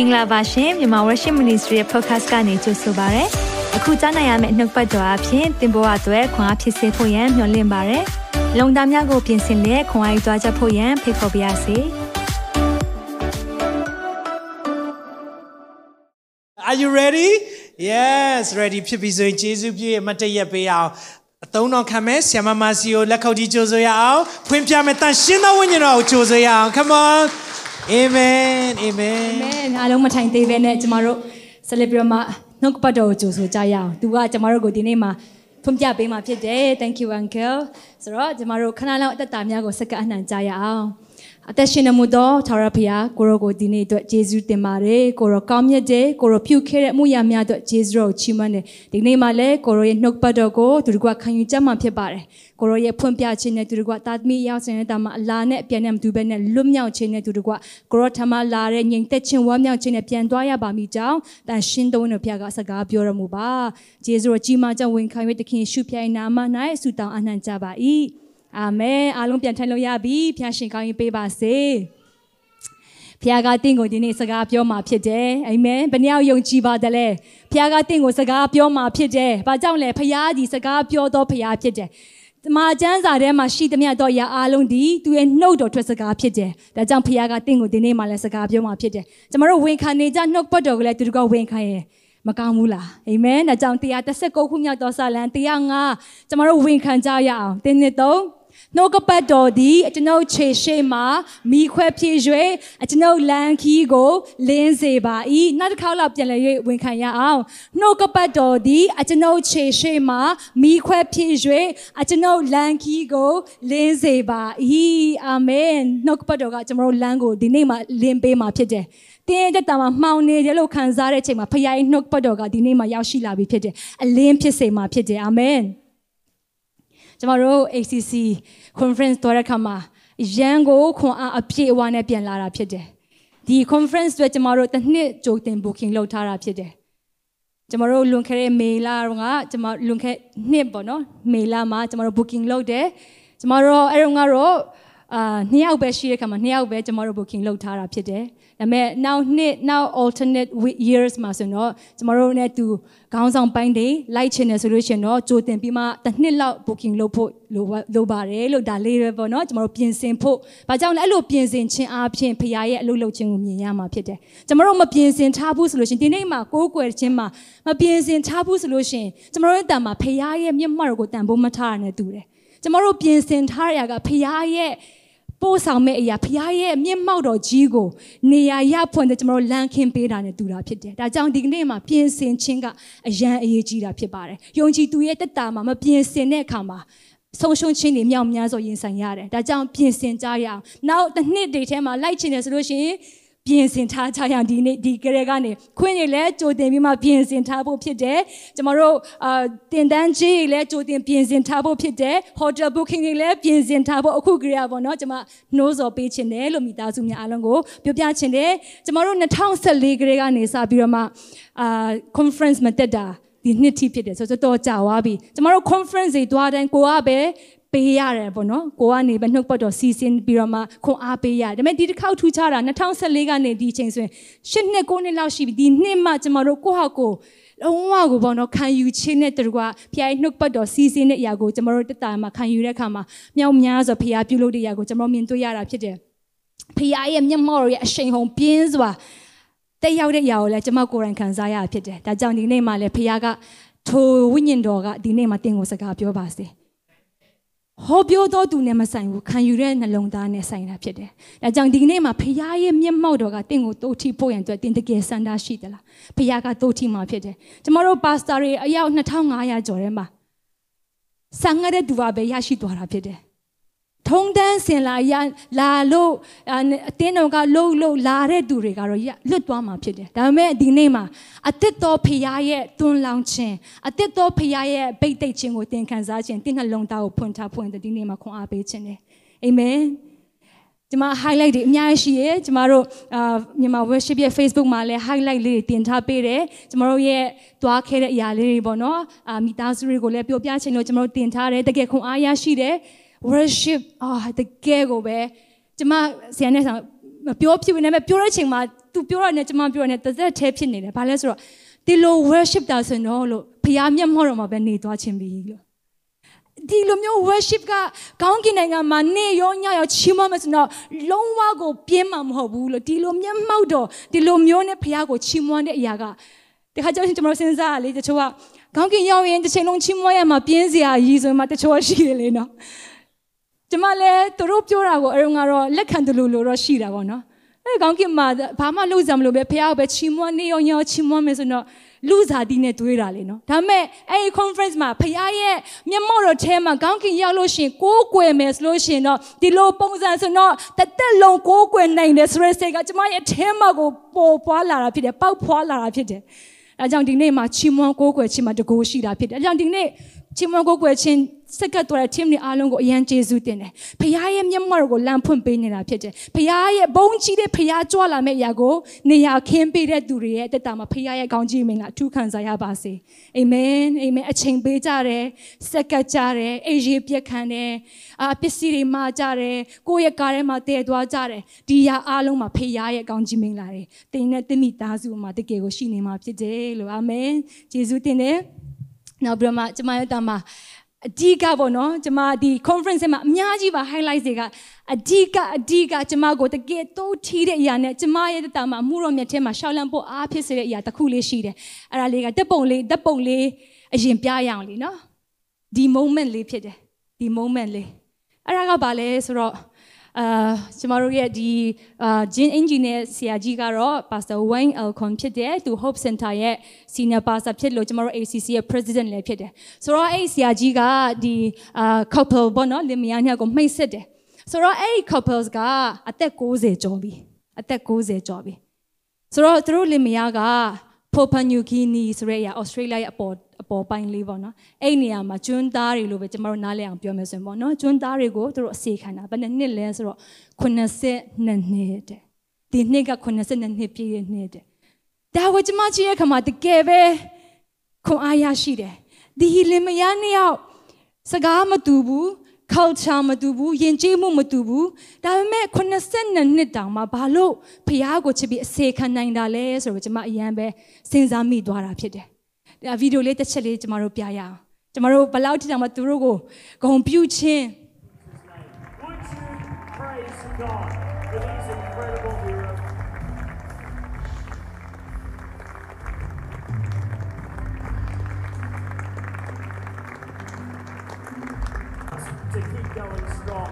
င်္ဂလာပါရှင်မြန်မာ Worship Ministry ရဲ့ podcast ကနေကြိုဆိုပါရစေ။အခုကြားနိုင်ရမယ့်နှုတ်ပတ်တော်အဖြစ်သင်ပေါ်အပ်ွယ်ခွန်အားဖြစ်စေဖို့ယံမျှဝင့်ပါရစေ။လုံတာများကိုပြင်ဆင်လက်ခွန်အားယူကြားချက်ဖို့ယံဖိတ်ခေါ်ပါရစေ။ Are you ready? Yes, ready ဖြစ်ပြီဆိုရင်ယေရှုပြည့်မတ်တရက်ပေးအောင်အသုံးတော်ခံမဲ့ဆ iam မစီကိုလက်ခုပ်တီးကြိုဆိုရအောင်ဖွင့်ပြမယ်တန်ရှင်းသောဝိညာဉ်တော်ကိုကြိုဆိုရအောင် come on amen amen amen အားလုံးမထိုင်သေးပဲနဲ့ကျမတို့ဆက်လက်ပြီးတော့မှနှုတ်ပတ်တော်ကိုကြိုဆိုကြရအောင်သူကကျမတို့ကိုဒီနေ့မှာဖွင့်ပြပေးမှာဖြစ်တယ် thank you uncle ဆိုတော့ကျမတို့ခဏလောက်အသက်တာများကိုစက္ကအနှံကြရအောင် အသက်ရှင်နေမှုသောထာဝရဘုရားကိုရောကိုဒီနေ့အတွက်ယေရှုတင်ပါတယ်ကိုရောကောင်းမြတ်တယ်ကိုရောပြုခဲ့တဲ့မှုရများအတွက်ယေရှုတော်ကိုချီးမွမ်းတယ်ဒီနေ့မှလည်းကိုရောရဲ့နှုတ်ပတ်တော်ကိုသူတို့ကခံယူကြမှာဖြစ်ပါတယ်ကိုရောရဲ့ဖွင့်ပြခြင်းနဲ့သူတို့ကတာသမီရောက်စင်တဲ့တာမှာအလားနဲ့ပြန်နေမတူဘဲနဲ့လွတ်မြောက်ခြင်းနဲ့သူတို့ကကိုရောထမလာတဲ့ငြိမ်သက်ခြင်းဝမ်းမြောက်ခြင်းနဲ့ပြန်သွားရပါမိကြောင်းတန်ရှင်းတော်နဲ့ဘုရားကစကားပြောရမှုပါယေရှုတော်ကြီးမားကြောင့်ဝင်ခံရတဲ့ခင်ရှုပြိုင်နာမ၌ဆုတောင်းအနှံကြပါ၏ အာမင်အားလုံးပြန်ထိုင်လို့ရပြီဖျားရှင်ကောင်းရင်ပေးပါစေဖခင်ကတင့်ကိုဒီနေ့စကားပြောမှာဖြစ်တယ်အာမင်ဘယ်နှယောက်ယုံကြည်ပါတယ်လဲဖခင်ကတင့်ကိုစကားပြောမှာဖြစ်တယ်ဘာကြောင့်လဲဖခင်ဒီစကားပြောတော့ဖခင်ဖြစ်တယ်တမန်ကျမ်းစာထဲမှာရှိသမျှတော့ရာအားလုံးဒီသူရဲ့နှုတ်တော်ထွက်စကားဖြစ်တယ်ဒါကြောင့်ဖခင်ကတင့်ကိုဒီနေ့မှလည်းစကားပြောမှာဖြစ်တယ်ကျမတို့ဝန်ခံနေကြနှုတ်ပတ်တော်ကိုလည်းသူတို့ကဝန်ခံရဲ့မကောင်းဘူးလားအာမင်ဒါကြောင့်139ခုမြောက်သောစာလံ105ကျမတို့ဝန်ခံကြရအောင်တင်းနှစ်သုံး နှုတ်ကပတ်တော်သည်ကျွန်ုပ်ခြေရှိမှမိခွဲဖြစ်၍ကျွန်ုပ်လမ်းခီးကိုလင်းစေပါ၏နောက်တစ်ခါလောက်ပြန်လည်၍ဝန်ခံရအောင်နှုတ်ကပတ်တော်သည်ကျွန်ုပ်ခြေရှိမှမိခွဲဖြစ်၍ကျွန်ုပ်လမ်းခီးကိုလင်းစေပါ၏အာမင်နှုတ်ကပတ်တော်ကကျွန်တော်လမ်းကိုဒီနေ့မှလင်းပေးမှာဖြစ်တယ်တင်းတဲ့တာမှာမှောင်နေတယ်လို့ခံစားတဲ့အချိန်မှာဖခင်ရဲ့နှုတ်ပတ်တော်ကဒီနေ့မှရောက်ရှိလာပြီဖြစ်တယ်အလင်းဖြစ်စေမှာဖြစ်တယ်အာမင် ကျမတို့ ACC conference တော်တဲ့ခါမှာရန်ကိုခွန်အားအပြည့်အဝနဲ့ပြန်လာတာဖြစ်တယ်ဒီ conference တွေကျမတို့တစ်နှစ်ကြိုတင် booking လုပ်ထားတာဖြစ်တယ်ကျမတို့လွန်ခဲ့တဲ့မေလာကကျမလွန်ခဲ့နှစ်ပေါ့နော်မေလာမှာကျမတို့ booking လုပ်တယ်ကျမတို့အဲ့တော့ကတော့အာနှစ်ယောက်ပဲရှိတဲ့ခါမှာနှစ်ယောက်ပဲကျမတို့ booking လုပ်ထားတာဖြစ်တယ် ဒါပေမဲ့ now နှစ် now alternate years မှာဆိုတော့ကျမတို့နဲ့သူခေါင်းဆောင်ပိုင်းတွေလိုက်ချင်တယ်ဆိုလို့ရှိရင်တော့ကြိုတင်ပြီးမှတစ်နှစ်လောက် booking လုပ်ဖို့လိုလိုပါတယ်လို့ဒါလေးပဲပေါ့နော်ကျမတို့ပြင်ဆင်ဖို့ဘာကြောင့်လဲအဲ့လိုပြင်ဆင်ခြင်းအားဖြင့်ဖခင်ရဲ့အလုပ်လုပ်ခြင်းကိုမြင်ရမှာဖြစ်တယ်ကျမတို့မပြင်ဆင်ထားဘူးဆိုလို့ရှိရင်ဒီနေ့မှာကိုးကွယ်ခြင်းမှာမပြင်ဆင်ထားဘူးဆိုလို့ရှိရင်ကျမတို့ရဲ့တန်မှာဖခင်ရဲ့မျက်မှောက်ကိုတန်ဖို့မထားရနဲ့တူတယ်ကျမတို့ပြင်ဆင်ထားရတာကဖခင်ရဲ့ ပို့ဆောင်မဲ့အရာဖခင်ရဲ့မျက်မှောက်တော်ကြီးကိုနေရာရဖွင့်တဲ့ကျွန်တော်လမ်းခင်းပေးတာနဲ့တူတာဖြစ်တယ်။ဒါကြောင့်ဒီကနေ့မှာပြင်ဆင်ခြင်းကအရန်အရေးကြီးတာဖြစ်ပါတယ်။ယုံကြည်သူရဲ့တက်တာမှာမပြင်ဆင်တဲ့အခါမှာဆုံးရှုံးခြင်းတွေမြောက်များစွာရင်ဆိုင်ရတယ်။ဒါကြောင့်ပြင်ဆင်ကြရအောင်။နောက်တစ်နှစ်တည်းထဲမှာလိုက်ချင်တယ်ဆိုလို့ရှိရင် ပြင်ဆင်ထားကြရအောင်ဒီနေ့ဒီကလေးကနေခွင့်တွေလည်းကြိုတင်ပြီးမှပြင်ဆင်ထားဖို့ဖြစ်တယ်ကျမတို့အာတင်တန်းကြီးတွေလည်းကြိုတင်ပြင်ဆင်ထားဖို့ဖြစ်တယ် hotel booking တွေလည်းပြင်ဆင်ထားဖို့အခုကလေးပေါ့နော်ကျမနှိုးဆော်ပေးခြင်းတယ်လို့မိသားစုများအားလုံးကိုပြောပြခြင်းတယ်ကျမတို့2014ကလေးကနေစပြီးတော့မှအာ conference မတက်တာဒီနှစ်ထိဖြစ်တယ်ဆိုတော့တော်ကြာသွားပြီကျမတို့ conference တွေတွားတိုင်းကိုကပဲ ပေးရတယ်ပေါ့နော်ကိုကနေပဲနှုတ်ပတ်တော်စီစဉ်ပြီးတော့မှခွန်အားပေးရတယ်ဒါပေမဲ့ဒီတစ်ခေါက်ထူးခြားတာ2014ကနေဒီချိန်ဆိုရင်၈နှစ်9နှစ်လောက်ရှိပြီဒီနှစ်မှကျမတို့ကိုဟာကိုလုံးဝကိုပေါ့နော်ခံယူခြင်းနဲ့တူကဖခင်နှုတ်ပတ်တော်စီစဉ်တဲ့အရာကိုကျမတို့တက်တာမှာခံယူတဲ့အခါမှာမြောက်များစွာဖခင်ပြုလုပ်တဲ့အရာကိုကျမတို့မြင်တွေ့ရတာဖြစ်တယ်ဖခင်ရဲ့မျက်မှောက်ရဲ့အရှိန်ဟုန်ပြင်းစွာတက်ရောက်တဲ့အရာကိုလည်းကျမကိုယ်တိုင်ခံစားရဖြစ်တယ်ဒါကြောင့်ဒီနေ့မှလည်းဖခင်ကထိုဝိညာဉ်တော်ကဒီနေ့မှတင်ကိုစကားပြောပါစေ။ ဟောပြောတော့သူနဲ့မဆိုင်ဘူးခံယူတဲ့နှလုံးသားနဲ့ဆိုင်တာဖြစ်တယ်။ဒါကြောင့်ဒီနေ့မှာဖခင်ရဲ့မျက်မှောက်တော်ကတင့်ကိုတိုးထိဖို့ရန်အတွက်တင်တကယ်စန္ဒရှိသလား။ဖခင်ကတိုးထိမှာဖြစ်တယ်။ကျမတို့ပါစတာတွေအယောက်2500ကျော်ထဲမှာဆံငရတဲ့သူပါပဲရရှိသွားတာဖြစ်တယ် ထုံတန်းစင်လာရလာလို့အတင်းတော်ကလှုပ်လှုပ်လာတဲ့သူတွေကတော့လွတ်သွားမှာဖြစ်တယ်ဒါပေမဲ့ဒီနေ့မှာအသက်တော်ဖရားရဲ့တွန်းလောင်းခြင်းအသက်တော်ဖရားရဲ့ဗိတ်သိက်ခြင်းကိုသင်ခံစားခြင်းသင်နှလုံးသားကိုဖွင့်ထားဖွင့်တဲ့ဒီနေ့မှာခွန်အားပေးခြင်းတယ်အာမင်ကျမ highlight တွေအများကြီးရှိရယ်ကျမတို့အာမြန်မာ worship ရဲ့ Facebook မှာလည်း highlight လေးတွေတင်ထားပေးတယ်ကျမတို့ရဲ့သွားခဲ့တဲ့အရာလေးတွေပေါ့နော်အာမိသားစုတွေကိုလည်းပြောပြချင်လို့ကျမတို့တင်ထားတယ်တကယ်ခွန်အားရရှိတယ် worship အာတကယ်ကိုပဲကျမဆရာနဲ့ဆောင်မပြောဖြစ်ဘူးနဲ့ပြောတဲ့ချိန်မှာသူသူပြောရတဲ့ကျမပြောရတဲ့တစ်သက်သေးဖြစ်နေတယ်ဘာလဲဆိုတော့ဒီလို worship တာဆိုရင်တော့လို့ဖခင်မျက်မှောက်တော်မှာပဲနေသွားခြင်းပြီလို့ဒီလိုမျိုး worship ကကောင်းကင်နိုင်ငံမှာနေရောညရောချီးမွမ်းမယ်ဆိုတော့လုံးဝကိုပြင်းမှာမဟုတ်ဘူးလို့ဒီလိုမျက်မှောက်တော်ဒီလိုမျိုးနဲ့ဖခင်ကိုချီးမွမ်းတဲ့အရာကဒီခါကျရင်ကျွန်တော်စဉ်းစားရလေတချို့ကကောင်းကင်ရောက်ရင်တစ်ချိန်လုံးချီးမွမ်းရမှာပြင်းစရာကြီးဆိုမှတချို့ရှိတယ်လေနော် ကျမလည်းသူတို့ပြောတာကိုအရုံကတော့လက်ခံတယ်လို့လို့တော့ရှိတာပေါ့နော်အဲကောင်းကင်မှာဘာမှလုပ်စရာမလိုပဲဖះပဲချီးမွမ်းနေရောညောချီးမွမ်းမယ်ဆိုတော့လူစားတီးနဲ့တွေးတာလေနော်ဒါပေမဲ့အဲ့ဒီ conference မှာဖះရဲ့မျက်မှောက်တော်ထဲမှာကောင်းကင်ရောက်လို့ရှင်ကိုးကွယ်မယ်ဆိုလို့ရှင်တော့ဒီလိုပုံစံဆိုတော့တသက်လုံးကိုးကွယ်နိုင်တယ်ဆိုတဲ့စိတ်ကကျမရဲ့ထဲမှာကိုပေါ်ပွားလာတာဖြစ်တယ်ပေါက်ဖွားလာတာဖြစ်တယ်အဲကြောင့်ဒီနေ့မှာချီးမွမ်းကိုးကွယ်ခြင်းမှာတကိုးရှိတာဖြစ်တယ်အဲကြောင့်ဒီနေ့ ချီးမွမ်းကိုးကွယ်ခြင်းစက်ကတ်တော်တဲ့ team တွေအားလုံးကိုအရန်ကျေးဇူးတင်တယ်။ဖခင်ရဲ့မျက်မှောက်ကိုလမ်းဖွင့်ပေးနေတာဖြစ်တယ်။ဖခင်ရဲ့ဘုန်းကြီးတဲ့ဖခင်ကြွလာမယ့်အရာကိုနေရာခင်းပေးတဲ့သူတွေရဲ့အသက်တာမှာဖခင်ရဲ့ကောင်းကြီးမင်္ဂလာအထူးခံစားရပါစေ။အာမင်။အာမင်အချိန်ပေးကြတယ်။စက်ကတ်ကြတယ်။အေးရေးပြက်ခံတယ်။အာပစ္စည်းတွေမှာကြတယ်။ကိုယ့်ရဲ့ကားထဲမှာတည်သွားကြတယ်။ဒီရာအားလုံးမှာဖခင်ရဲ့ကောင်းကြီးမင်္ဂလာတွေတင်နဲ့တမိသားစုမှာတကယ်ကိုရှိနေမှာဖြစ်တယ်လို့အာမင်။ကျေးဇူးတင်တယ်။ နောက်ပြီးတော့မှကျမရဲ့တာမှာအဓိကပေါ့နော်ကျမဒီ conference မှာအများကြီးပါ highlight တွေကအဓိကအဓိကကျမကိုတကယ်တိုးထီးတဲ့အရာနဲ့ကျမရဲ့တာမှာမှုတော်မြတ်ထဲမှာရှောက်လန့်ဖို့အားဖြစ်စေတဲ့အရာတစ်ခုလေးရှိတယ်အဲ့ဒါလေးကတက်ပုံလေးတက်ပုံလေးအရင်ပြရအောင်လीနော်ဒီ moment လေးဖြစ်တယ်ဒီ moment လေးအဲ့ဒါကဘာလဲဆိုတော့ အာကျမတို့ရဲ့ဒီအာဂျင်းအင်ဂျင်နီယာဆရာကြီးကတော့ Pastor Wayne Elcon ဖြစ်တယ်သူ Hope Center ရဲ့ Senior Pastor ဖြစ်လို့ကျမတို့ ACC ရဲ့ President လည်းဖြစ်တယ်ဆိုတော့အဲ့ဆရာကြီးကဒီအာ couple ပေါ့နော်လင်မယားနှစ်ယောက်ကိုမှိတ်ဆက်တယ်ဆိုတော့အဲ့ couples ကအသက်60ကျော်ပြီအသက်60ကျော်ပြီဆိုတော့သူတို့လင်မယားက Papua New Guinea ဆိုတဲ့အရာ Australia ရဲ့အပေါ်အပေါ်ပိုင်းလေးပေါ့နော်အဲ့နေရာမှာကျွန်းသားတွေလို့ပဲကျမတို့နားလည်အောင်ပြောမယ်ဆိုရင်ပေါ့နော်ကျွန်းသားတွေကိုသူတို့အစီခံတာဘယ်နှစ်နှစ်လဲဆိုတော့82နှစ်တဲ့ဒီနှစ်က82နှစ်ပြည့်တဲ့နှစ်တဲ့ဒါကိုကျမကြည့်ရခါမှာတကယ်ပဲခွန်အားရရှိတယ်ဒီလင်မယားနှစ်ယောက်စကားမတူဘူး culture မတူဘူးယဉ်ကျေးမှုမတူဘူးဒါပေမဲ့82နှစ်တောင်မှဘာလို့ဖះကိုချစ်ပြီးအစေခံနိုင်တာလဲဆိုတော့ကျွန်မအရန်ပဲစဉ်းစားမိသွားတာဖြစ်တယ်ဒါဗီဒီယိုလေးတစ်ချက်လေးကျွန်တော်တို့ပြရအောင်ကျွန်တော်တို့ဘယ်လောက်ထိတောင်မှသူတို့ကိုဂုဏ်ပြုခြင်း Would you praise God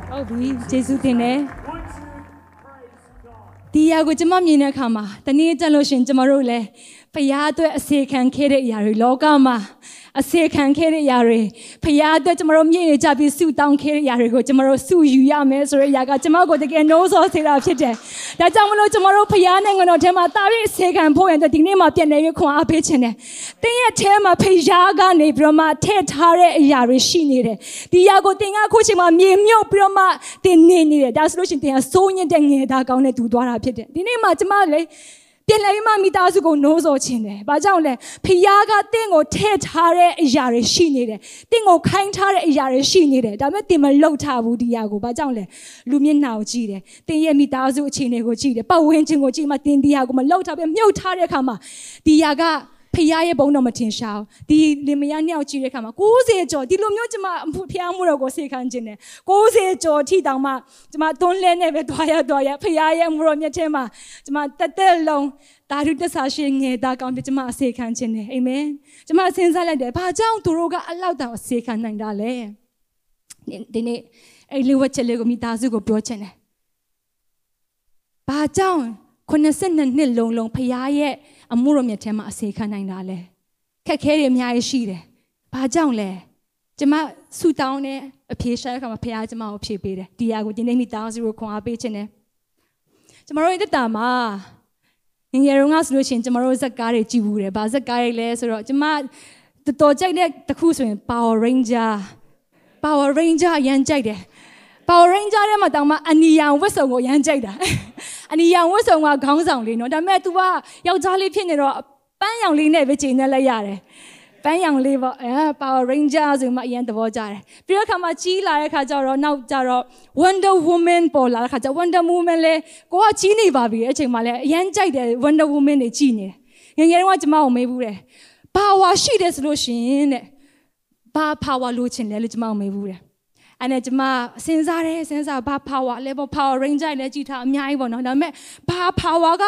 ဟုတ်ပြီယေရှုတင်တယ် Would you praise God? ဒီအရာကိုကျွန်မမြင်တဲ့အခါမှာတနည်းတက်လို့ရှရင်ကျွန်တော်တို့လည်းဖရားအတွက်အစေခံခဲ့တဲ့အရာတွေလောကမှာ အစေခံခဲ့တဲ့အရာတွေဖရားအတွက်ကျွန်တော်တို့မြင်ရကြပြီးဆုတောင်းခဲ့တဲ့အရာတွေကိုကျွန်တော်တို့ဆုယူရမယ်ဆိုတဲ့အရာကကျွန်မကိုတကယ်နှိုးဆော်စေတာဖြစ်တယ်။ဒါကြောင့်မလို့ကျွန်တော်တို့ဖရားနိုင်ငံတော်ထဲမှာတာပြီးအစေခံဖို့ရင်ဒီနေ့မှာပြန်နေရခွန်အားပေးခြင်းတယ်။တင်းရဲ့ထဲမှာဖရားကနေပြီးတော့မှထည့်ထားတဲ့အရာတွေရှိနေတယ်။ဒီအရာကိုတင်ကအခုချိန်မှာမြေမြုပ်ပြီးတော့မှတင်နေနေတယ်။ဒါဆိုလို့ရှိရင်တင်ကစိုးညစ်တဲ့ငယ်သားကောင်းနဲ့တူသွားတာဖြစ်တယ်။ဒီနေ့မှာကျွန်မလည်း ပြန်လဲမှမိသားစုကိုနိုးစော်ခြင်းတယ်။ဘာကြောင့်လဲဖျားကတင့်ကိုထည့်ထားတဲ့အရာတွေရှိနေတယ်။တင့်ကိုခိုင်းထားတဲ့အရာတွေရှိနေတယ်။ဒါပေမဲ့တင်မလှုပ်ထားဘူးဒီအရာကို။ဘာကြောင့်လဲလူမျက်နှာကိုကြည့်တယ်။တင်ရဲ့မိသားစုအခြေအနေကိုကြည့်တယ်။ပတ်ဝန်းကျင်ကိုကြည့်မှတင်ဒီအရာကိုမလှုပ်ထားပဲမြုပ်ထားတဲ့အခါမှာဒီအရာက ဖျားရဲ့ဘုံတော့မထင်ရှားဘူးဒီလင်မယားနှစ်ယောက်ကြည့်တဲ့အခါမှာ60ကျော်ဒီလိုမျိုးကျမဖျားမှုတော့ကိုစေခံခြင်းတယ်60ကျော်ထိတောင်မှကျမသွန်းလဲနဲ့ပဲတွားရတွားရဖျားရဲ့မှုတော်မြတ်ထဲမှာကျမတက်တက်လုံးတာရုတဆာရှိငယ်သားကောင်းပြကျမအစေခံခြင်းတယ်အာမင်ကျမစဉ်းစားလိုက်တယ်ဘာကြောင့်သူတို့ကအလောက်တောင်အစေခံနိုင်တာလဲဒီနေ့အဲ့လေးဝက်ချက်လေးကိုမိသားစုကိုပြောချင်တယ်ဘာကြောင့်82နှစ်လုံးလုံးဖရားရဲ့ အမှုတော်မြတ်ထဲမှာအစေခံနိုင်တာလဲခက်ခဲတွေအများကြီးရှိတယ်ဘာကြောင့်လဲကျမဆူတောင်းတယ်အဖြေရှာတဲ့အခါမှာဖရားကျမကိုဖြေပေးတယ်ဒီဟာကိုဒီနေ့မိသားစုကိုခွန်အားပေးခြင်းတယ်ကျမတို့ရဲ့တက်တာမှာငငယ်တုန်းကဆိုလို့ရှိရင်ကျမတို့ဇက်ကားတွေကြည့်ဘူးတယ်ဘာဇက်ကားတွေလဲဆိုတော့ကျမတော်တော်ကြိုက်တဲ့တစ်ခုဆိုရင် Power Ranger Power Ranger ရမ်းကြိုက်တယ် Power Ranger ထဲမှာတောင်မှအနီယံဝတ်စုံကိုရမ်းကြိုက်တာအနီယံဝတ်စုံကခေါင်းဆောင်လေးနော်ဒါပေမဲ့ तू ကယောက်ျားလေးဖြစ်နေတော့ပန်းရောင်လေးနဲ့ပဲချိန်နေလိုက်ရတယ်ပပန်းရောင်လေးပေါ့အဲ Power Ranger ဆိုမှအရင်သဘောကျတယ်ပြီးတော့ခါမှကြီးလာတဲ့ခါကျတော့နောက်ကျတော့ Wonder Woman ပေါ်လာတဲ့ခါကျ Wonder Woman လဲကိုကကြီးနေပါပြီအချိန်မှလဲအရင်ကြိုက်တယ် Wonder Woman တွေကြီးနေတယ်ငယ်ငယ်တုန်းကကျမကိုမေးဘူးတယ် power ရှိတယ်ဆိုလို့ရှိရင်တဲ့ဘာ power လိုချင်လဲလို့ကျမကိုမေးဘူးတယ် အဲ့နဲ့ကျမစဉ်းစားတယ်စဉ်းစားဘာ power လဲပေါ့ power ranger လည်းကြည့်ထားအများကြီးပေါ့နော်ဒါပေမဲ့ဘာ power က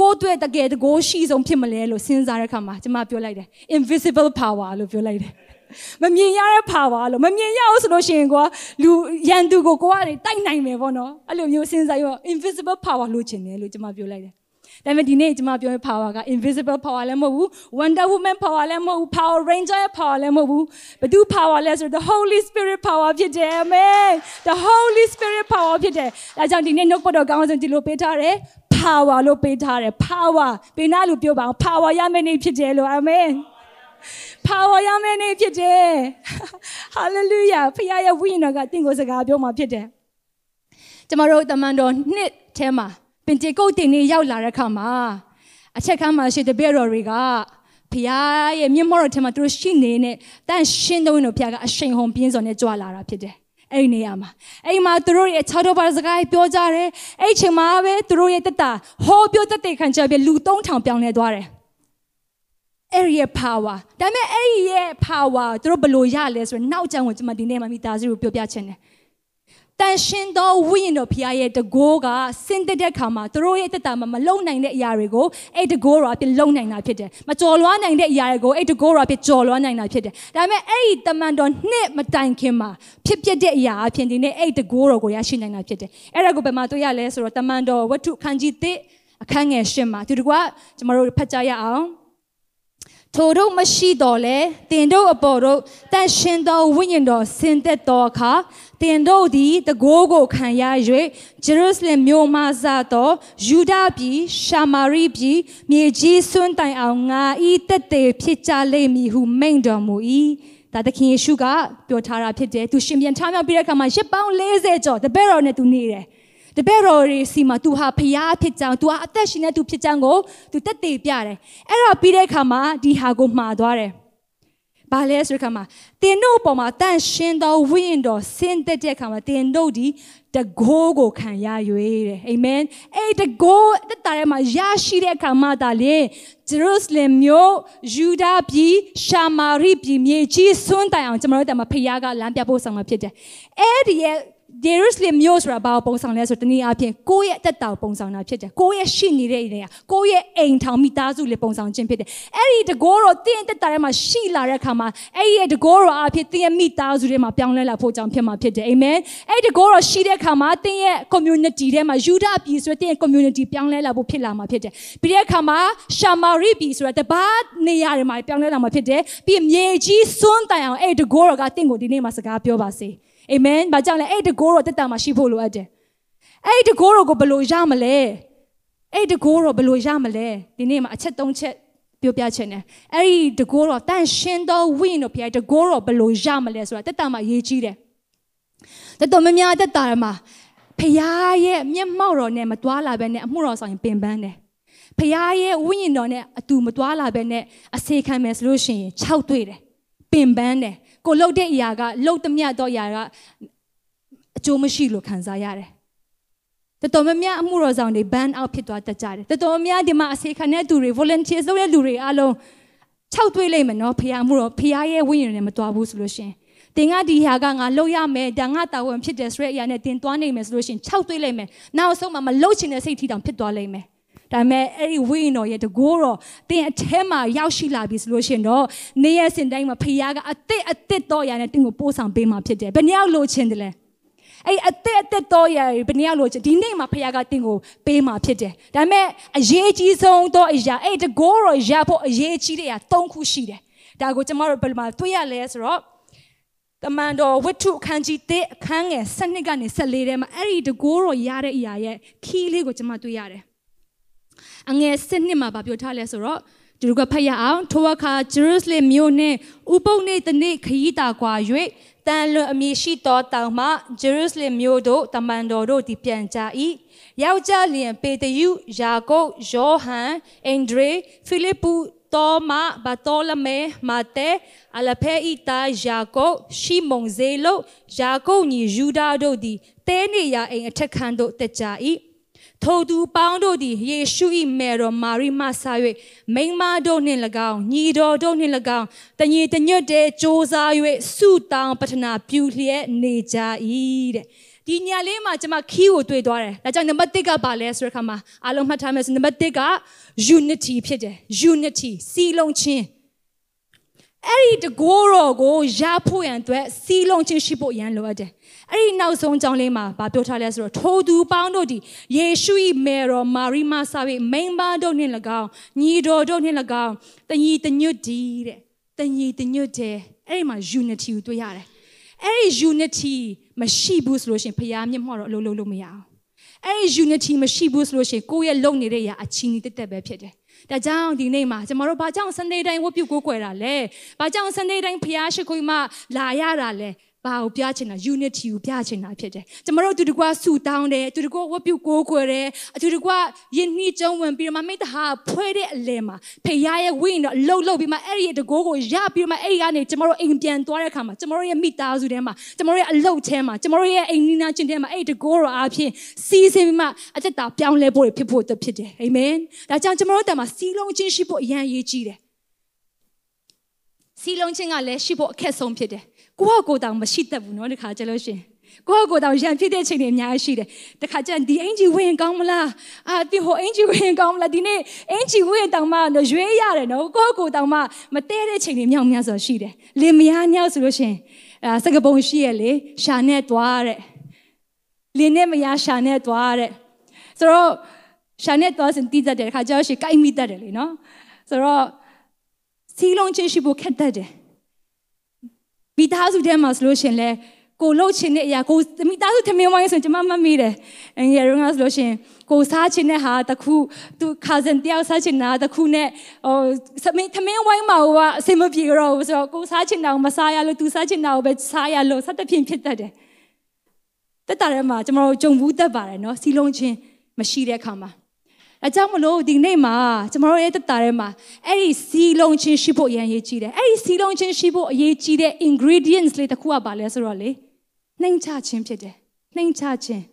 ကိုယ့်အတွက်တကယ်တကိုးရှိဆုံးဖြစ်မလဲလို့စဉ်းစားတဲ့အခါမှာကျမပြောလိုက်တယ် invisible power လို့ပြောလိုက်တယ်မမြင်ရတဲ့ power လို့မမြင်ရအောင်ဆိုလို့ရှိရင်ကိုကလူရန်သူကိုကိုကနေတိုက်နိုင်မယ်ပေါ့နော်အဲ့လိုမျိုးစဉ်းစားရော invisible power လို့ချင်တယ်လို့ကျမပြောလိုက်တယ် ဒါပေမဲ့ဒီနေ့ကျွန်မပြောတဲ့ power က invisible power လည်းမဟုတ်ဘူး Wonder Woman power လည်းမဟုတ်ဘူး Power Ranger ရဲ့ power လည်းမဟုတ်ဘူးဘယ်သူ power လဲဆိုတော့ the Holy Spirit power ဖြစ်တယ် amen the Holy Spirit power ဖြစ်တယ်ဒါကြောင့်ဒီနေ့နှုတ်ပတ်တော်ကောင်းစဉ်ဒီလိုပေးထားတယ် power လို့ပေးထားတယ် power ပေးနာလို့ပြောပါအောင် power ရမယ့်နေ့ဖြစ်တယ်လို့ amen power ရမယ့်နေ့ဖြစ်တယ် hallelujah ဖခင်ရဲ့ဝိညာဉ်တော်ကတင့်ကိုစကားပြောမှာဖြစ်တယ်ကျမတို့တမန်တော်နှစ်ထဲမှာ ပင်တေကုတ်တင်နေရောက်လာတဲ့ခါမှာအချက်ခန်းမှာရှိတဲ့ဘဲတော်တွေကဖခင်ရဲ့မျက်မှောက်တော်ထဲမှာသူတို့ရှိနေတဲ့တန်ရှင်းတဲ့ဝင်တော်ဖခင်ကအရှိန်ဟုန်ပြင်းစွာနဲ့ကြွလာတာဖြစ်တယ်အဲ့ဒီနေရာမှာအဲ့မှာသူတို့ရဲ့6တော်ပါစကားပြောကြတယ်အဲ့ချိန်မှာပဲသူတို့ရဲ့တက်တာဟောပြောတက်တဲ့ခံချက်ပြလူ3000ပြောင်းလဲသွားတယ်အဲ့ဒီရဲ့ power ဒါပေမဲ့အဲ့ဒီရဲ့ power သူတို့ဘယ်လိုရလဲဆိုတော့နောက်ကျန်ကိုကျွန်မဒီနေ့မှမိသားစုကိုပြောပြချင်တယ် တန်ရှင်သောဝိညာဉ်တော်ဖခင်ရဲ့တကိုးကစင်တက်တဲ့ခါမှာသူတို့ရဲ့တက်တာမှာမလုံနိုင်တဲ့အရာတွေကိုအဲ့တကိုးတော်အဖြစ်လုံနိုင်တာဖြစ်တယ်။မကြော်လွားနိုင်တဲ့အရာတွေကိုအဲ့တကိုးတော်အဖြစ်ကြော်လွားနိုင်တာဖြစ်တယ်။ဒါပေမဲ့အဲ့ဒီတမန်တော်နှစ်မတိုင်ခင်မှာဖြစ်ပျက်တဲ့အရာအဖြစ်ဒီနေ့အဲ့တကိုးတော်ကိုရရှိနိုင်တာဖြစ်တယ်။အဲ့ဒါကိုဘယ်မှာတွေ့ရလဲဆိုတော့တမန်တော်ဝတ္ထုခန်းကြီးသစ်အခန်းငယ်ရှင်းမှာသူတို့ကကျွန်တော်တို့ဖတ်ကြရအောင်။ ထိုတို့မရှိတော့လေတင်တို့အပေါ်တို့တန်ရှင်သောဝိညာဉ်တော်ဆင်သက်သောအခါတင်တို့သည်တကိုးကိုခံရ၍ဂျေရုဆလင်မြို့မှစသောယူဒပြည်ရှာမာရိပြည်မြေကြီးစွန်းတိုင်အောင်ငါဤတက်တေဖြစ်ကြလိမ့်မည်ဟုမိန့်တော်မူ၏ဒါသခင်ယေရှုကပြောထားတာဖြစ်တယ်သူရှင်ပြန်ထားမြောက်ပြီးတဲ့အခါမှာရစ်ပေါင်း40ကျော်တပည့်တော်နဲ့သူနေတယ် တပည့်တော်တွေစီမှာ तू ဟာဖျားဖြစ်ကြောင်း तू ဟာအသက်ရှင်နေ तू ဖြစ်ကြောင်းကို तू တက်တည်ပြတယ်အဲ့တော့ပြီးတဲ့အခါမှာဒီဟာကိုမှားသွားတယ်ဘာလဲဆိုတဲ့အခါမှာတင်တို့ပေါ်မှာတန့်ရှင်းသောဝိညာဉ်တော်ဆင်းသက်တဲ့အခါမှာတင်တို့ဒီတကိုးကိုခံရ၍တဲ့အာမင်အဲ့တကိုးတက်တာထဲမှာရရှိတဲ့အခါမှာဒါလေဂျေရုဆလင်မြို့ယူဒာပြည်ရှာမာရိပြည်မြေကြီးစွန်းတိုင်အောင်ကျွန်တော်တို့တမဖျားကလမ်းပြဖို့ဆောင်မှာဖြစ်တယ်အဲ့ဒီရဲ့ ဂျေရုဆလင်မြို့ဆိုတာဘာပုံဆောင်လဲဆိုတနည်းအားဖြင့်ကိုယ့်ရဲ့အသက်တာပုံဆောင်တာဖြစ်တယ်ကိုယ့်ရဲ့ရှိနေတဲ့နေရာကိုယ့်ရဲ့အိမ်ထောင်မိသားစုလေးပုံဆောင်ခြင်းဖြစ်တယ်အဲ့ဒီတကောတော့တင်းအသက်တာထဲမှာရှိလာတဲ့အခါမှာအဲ့ဒီရဲ့တကောတော့အားဖြင့်တင်းရဲ့မိသားစုတွေမှာပြောင်းလဲလာဖို့ကြောင့်ဖြစ်မှာဖြစ်တယ်အာမင်အဲ့ဒီတကောတော့ရှိတဲ့အခါမှာတင်းရဲ့ community ထဲမှာယူဒပြည်ဆိုတဲ့တင်းရဲ့ community ပြောင်းလဲလာဖို့ဖြစ်လာမှာဖြစ်တယ်ပြီးတဲ့အခါမှာရှာမာရိပြည်ဆိုတဲ့တပတ်နေရာတွေမှာပြောင်းလဲလာမှာဖြစ်တယ်ပြီးမြေကြီးစွန်းတိုင်အောင်အဲ့ဒီတကောတော့ကတင်းကိုဒီနေ့မှာစကားပြောပါစေ။ အာမင်။ဘာကြောင့်လဲအဲ့တကိုးတော့တက်တာမှာရှိဖို့လိုအပ်တယ်။အဲ့တကိုးတော့ကိုဘယ်လိုရမလဲ။အဲ့တကိုးတော့ဘယ်လိုရမလဲ။ဒီနေ့မှာအချက်၃ချက်ပြောပြချင်တယ်။အဲ့ဒီတကိုးတော့တန့်ရှင်းသောဝိညာဉ်တို့ဖျားတကိုးတော့ဘယ်လိုရမလဲဆိုတာတက်တာမှာရေးကြီးတယ်။တက်တော်မများတက်တာမှာဖျားရဲ့မျက်မှောက်တော်နဲ့မတွားလာဘဲနဲ့အမှုတော်ဆောင်ရင်ပင်ပန်းတယ်။ဖျားရဲ့ဝိညာဉ်တော်နဲ့အတူမတွားလာဘဲနဲ့အစေခံမယ်ဆိုလို့ရှိရင်၆တွေ့တယ်။ပင်ပန်းတယ် ကိုလှုပ်တဲ့အရာကလှုပ်သမျှတော့အရာကအကျိုးမရှိလို့ခံစားရတယ်တတော်များများအမှုတော်ဆောင်တွေ ban out ဖြစ်သွားတတ်ကြတယ်တတော်များဒီမှာအစေခံတဲ့သူတွေ volunteers လုပ်တဲ့လူတွေအားလုံး6တွေ့လိမ့်မယ်နော်ဖခင်မှုတော်ဖခင်ရဲ့ဝိညာဉ်နဲ့မတွားဘူးဆိုလို့ရှင်တင်ကဒီဟာကငါလှုပ်ရမယ်ဒါငါတာဝန်ဖြစ်တယ်ဆိုတဲ့အရာနဲ့တင်သွားနိုင်မယ်ဆိုလို့ရှင်6တွေ့လိမ့်မယ်နောက်ဆုံးမှမလှုပ်ချင်တဲ့စိတ်ထီတောင်ဖြစ်သွားလိမ့်မယ် ဒါပေမဲ့အဲ့ဒီဝိညာဉ်တော်ရဲ့တကိုးတော်တင်အထဲမှာရောက်ရှိလာပြီဆိုလို့ရှိရင်တော့နေရစင်တိုင်းမှာဖခင်ကအသစ်အသစ်တော်ရနဲ့တင်ကိုပို့ဆောင်ပေးမှာဖြစ်တယ်ဘယ်နှယောက်လိုချင်တယ်လဲအဲ့အသက်အသက်တော်ရဘယ်နှယောက်လို့ဒီနေ့မှာဖခင်ကတင်ကိုပေးမှာဖြစ်တယ်ဒါပေမဲ့အရေးကြီးဆုံးသောအရာအဲ့တကိုးတော်ရဖို့အရေးကြီးတဲ့အရာ၃ခုရှိတယ်ဒါကိုကျွန်တော်တို့ဘယ်မှာတွေ့ရလဲဆိုတော့တမန်တော်ဝတ္ထုအခန်းကြီး1အခန်းငယ်7ကနေ14ထဲမှာအဲ့ဒီတကိုးတော်ရတဲ့အရာရဲ့ခီးလေးကိုကျွန်မတွေ့ရတယ် အငယ်စစ်နှစ်မှာဗာပြောထားလဲဆိုတော့ဒီလိုကဖတ်ရအောင်ထိုအခါဂျေရုဆလင်မြို့နှင့်ဥပုပ်နေ့တနေ့ခရီးတာကွာ၍တန်လွန်အမည်ရှိသောတောင်မှဂျေရုဆလင်မြို့သို့တမန်တော်တို့သည်ပြန်ကြ၏ယောက်ျားလျင်ပေတရုယာကုပ်ယောဟန်အန်ဒရေဖိလိပ္ပုတောမဘတောလမေမာတေအလဖေဤတာယာကုပ်ရှိမုန်ဇေလုယာကုပ်ညီယူဒာတို့သည်တဲနေရအိမ်အထက်ခန်းသို့တက်ကြ၏ ထိုသူပေါင်းတို့သည်ယေရှု၏မေတော်မာရိမဆာ၍မိန်းမတို့နှင့်၎င်းညီတော်တို့နှင့်၎င်းတညီတညွတ်တဲ့စ조사၍ဆုတောင်းပတနာပြုလျက်နေကြ၏တဲ့ဒီညလေးမှာကျွန်မခီးကိုတွေ့သွားတယ်။ဒါကြောင့်နံပါတ်1ကဘာလဲဆိုတဲ့အခါမှာအားလုံးမှတ်ထားမယ်ဆိုနံပါတ်1က unity ဖြစ်တယ်။ unity စီလုံးချင်းအဲ့ဒီတကိုးတော်ကိုရဖို့ရန်အတွက်စီလုံးချင်းရှိဖို့ရန်လိုအပ်တယ်။ အဲ့ဒီနောက်ဆုံးကြောင်းလေးမှာဗာပြောထားလဲဆိုတော့ထိုသူပေါင်းတို့ဒီယေရှု၏မေတော်မာရိမဆာ၍မိန်းမတို့နှင့်၎င်းညီတော်တို့နှင့်၎င်းတညီတညွတ်ဒီတဲ့တညီတညွတ်တဲ့အဲ့ဒီမှာ unity ကိုတွေ့ရတယ်။အဲ့ဒီ unity မရှိဘူးဆိုလို့ရှိရင်ဖရားမျက်မှောက်တော့အလုပ်လုပ်လို့မရအောင်။အဲ့ဒီ unity မရှိဘူးဆိုလို့ရှိရင်ကိုယ့်ရဲ့လုံနေတဲ့အချင်းကြီးတက်တက်ပဲဖြစ်တယ်။ဒါကြောင့်ဒီနေ့မှာကျမတို့ဘာကြောင့် Sunday တိုင်းဝတ်ပြုကိုးကွယ်တာလဲ။ဘာကြောင့် Sunday တိုင်းဖရားရှိခိုးမှလာရတာလဲ။ ဘာကိုပြချင်တာ unity ကိုပြချင်တာဖြစ်တယ်။ကျမတို့အတူတကွဆူတောင်းတယ်အတူတကွဝတ်ပြုကိုးကွယ်တယ်အတူတကွယဉ်နှီးကျုံဝင်ပြီးတော့မိတ္တဟာဖွဲတဲ့အလဲမှာဖေရရဲ့ဝိညာဉ်တော့လှုပ်လှုပ်ပြီးမှအဲ့ဒီတကိုးကိုရပြီးမှအဲ့ဒီကနေကျမတို့အိမ်ပြန်သွားတဲ့အခါမှာကျမတို့ရဲ့မိသားစုထဲမှာကျမတို့ရဲ့အလုပ်ထဲမှာကျမတို့ရဲ့အိမ်နီးနားချင်းထဲမှာအဲ့ဒီတကိုးတော်အားဖြင့်စီးဆင်းပြီးမှအသက်တာပြောင်းလဲဖို့ဖြစ်ဖို့ဖြစ်တယ်အာမင်။ဒါကြောင့်ကျမတို့တက်မှာစီးလုံးချင်းရှိဖို့အရန်အရေးကြီးတယ်။စီလုံးချင်းကလည်းရှိဖို့အခက်ဆုံးဖြစ်တယ် ကိုယ့်ကိုယ်တောင်မရှိတတ်ဘူးเนาะဒီခါကျလို့ရှင်ကိုယ့်ကိုယ်တောင်ရံဖြစ်တဲ့ချိန်တွေအများကြီးရှိတယ်တခါကျရင်ဒီအင်ဂျီဝင်ကောင်းမလားအာဒီဟိုအင်ဂျီဝင်ကောင်းမလားဒီနေ့အင်ဂျီဝင်တောင်မှရွေးရတယ်နော်ကိုယ့်ကိုယ်တောင်မှမတဲတဲ့ချိန်တွေမြောက်များစွာရှိတယ်လင်မယားညောက်ဆိုလို့ရှင်အာစကပုံရှိရလေရှာနဲ့သွားတဲ့လင်နဲ့မယားရှာနဲ့သွားတဲ့ဆိုတော့ရှာနဲ့သွားစင်တီးတတ်တယ်ခါကျတော့ရှင်ကိုက်မိတတ်တယ်လေနော်ဆိုတော့စီလုံးချင်းရှိဖို့ခက်တတ်တယ် မိသားစုထဲမှာဆိုလို့ရှင်လဲကိုလှုပ်ချင်တဲ့အရာကိုမိသားစုထမင်းဝိုင်းဆိုကျွန်မမမိတယ်။ငယ်ရုံးကဆိုလို့ရှင်ကိုစားချင်တဲ့ဟာတခုသူ cousin တယောက်စားချင်တာတခုနဲ့ဟိုသမင်းထမင်းဝိုင်းမှာဟိုကအစင်မပြေတော့ဘူးဆိုတော့ကိုစားချင်တာကိုမစားရလို့သူစားချင်တာကိုပဲစားရလို့စသဖြင့်ဖြစ်တတ်တယ်။တက်တာထဲမှာကျွန်တော်တို့ဂျုံဘူးတက်ပါတယ်နော်စီလုံးချင်းမရှိတဲ့အခါမှာ အကြောင်းမလို့ဒီနေ့မှာကျမတို့ရဲ့တက်တာထဲမှာအဲ့ဒီစီလုံးချင်းရှိဖို့အရင်ရေးကြည့်တယ်အဲ့ဒီစီလုံးချင်းရှိဖို့အရေးကြီးတဲ့ ingredients လေးတစ်ခုကပါလဲဆိုတော့လေနှိမ်ချခြင်းဖြစ်တယ်နှိမ်ချခြင်း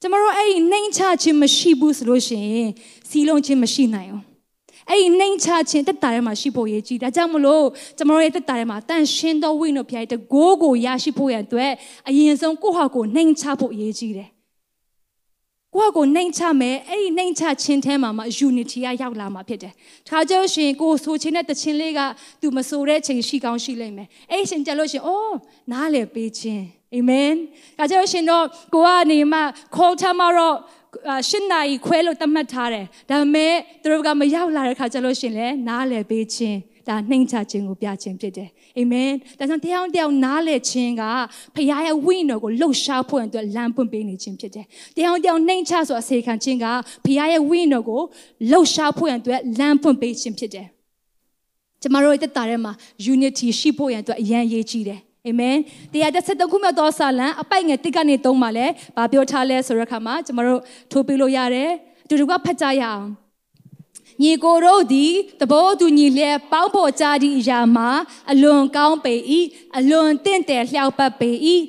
ကျမတို့အဲ့ဒီနှိမ်ချခြင်းမရှိဘူးဆိုလို့ရှိရင်စီလုံးချင်းမရှိနိုင်အောင်အဲ့ဒီနှိမ်ချခြင်းတက်တာထဲမှာရှိဖို့ရည်ကြီးဒါကြောင့်မလို့ကျမတို့ရဲ့တက်တာထဲမှာတန်ရှင်းသောဝိညာဉ်ဖျားတဲ့ဂိုးကိုရရှိဖို့ရန်အတွက်အရင်ဆုံးကိုယ့်ဟာကိုယ်နှိမ်ချဖို့ရည်ကြီးတယ် ကိုယ့်ကိုနှိမ်ချမယ်အဲ့ဒီနှိမ်ချခြင်းထဲမှာမှ unity ကရောက်လာမှာဖြစ်တယ်။ဒါကြောင့်ရှင်ကိုဆိုခြင်းတဲ့တခြင်းလေးကသူမဆိုတဲ့ချိန်ရှိကောင်းရှိလိမ့်မယ်။အဲ့ရှင်ကြလို့ရှင်အော်နားလေပေးခြင်းအာမင်။ဒါကြောင့်ရှင်တော့ကိုကနေမှခေါ်ထမတော့ရှင်းနိုင်ခွဲလို့သတ်မှတ်ထားတယ်။ဒါပေမဲ့သူတို့ကမရောက်လာတဲ့ခါကျလို့ရှင်လဲနားလေပေးခြင်း ဒါနှိမ်ချခြင်းကိုပြခြင်းဖြစ်တယ်အာမင်ဒါကြောင့်တရားတယောက်နားလည်ခြင်းကဖခင်ရဲ့ဝိညာဉ်ကိုလှုပ်ရှားဖို့အတွက်လမ်းပွင့်ပေးနေခြင်းဖြစ်တယ်တရားတယောက်နှိမ်ချဆိုအစေခံခြင်းကဖခင်ရဲ့ဝိညာဉ်ကိုလှုပ်ရှားဖို့အတွက်လမ်းပွင့်ပေးခြင်းဖြစ်တယ်ကျမတို့တက်တာထဲမှာ unity ရှိဖို့ရန်အတွက်အရန်ရေးကြီးတယ်အာမင်တရားတစ်ဆက်တခုမြောက်သောစာလံအပိုက်ငယ်တစ်ကနေသုံးပါလဲဗာပြောထားလဲဆိုတဲ့အခါမှာကျမတို့ထိုးပြလို့ရတယ်အတူတူကဖတ်ကြရအောင် ညီကိုတို့သည်တဘောသူညီလျက်ပေါင်းဖော်ကြသည့်အရာမှာအလွန်ကောင်းပေ၏အလွန်တင့်တယ်လျှောက်ပတ်ပေ၏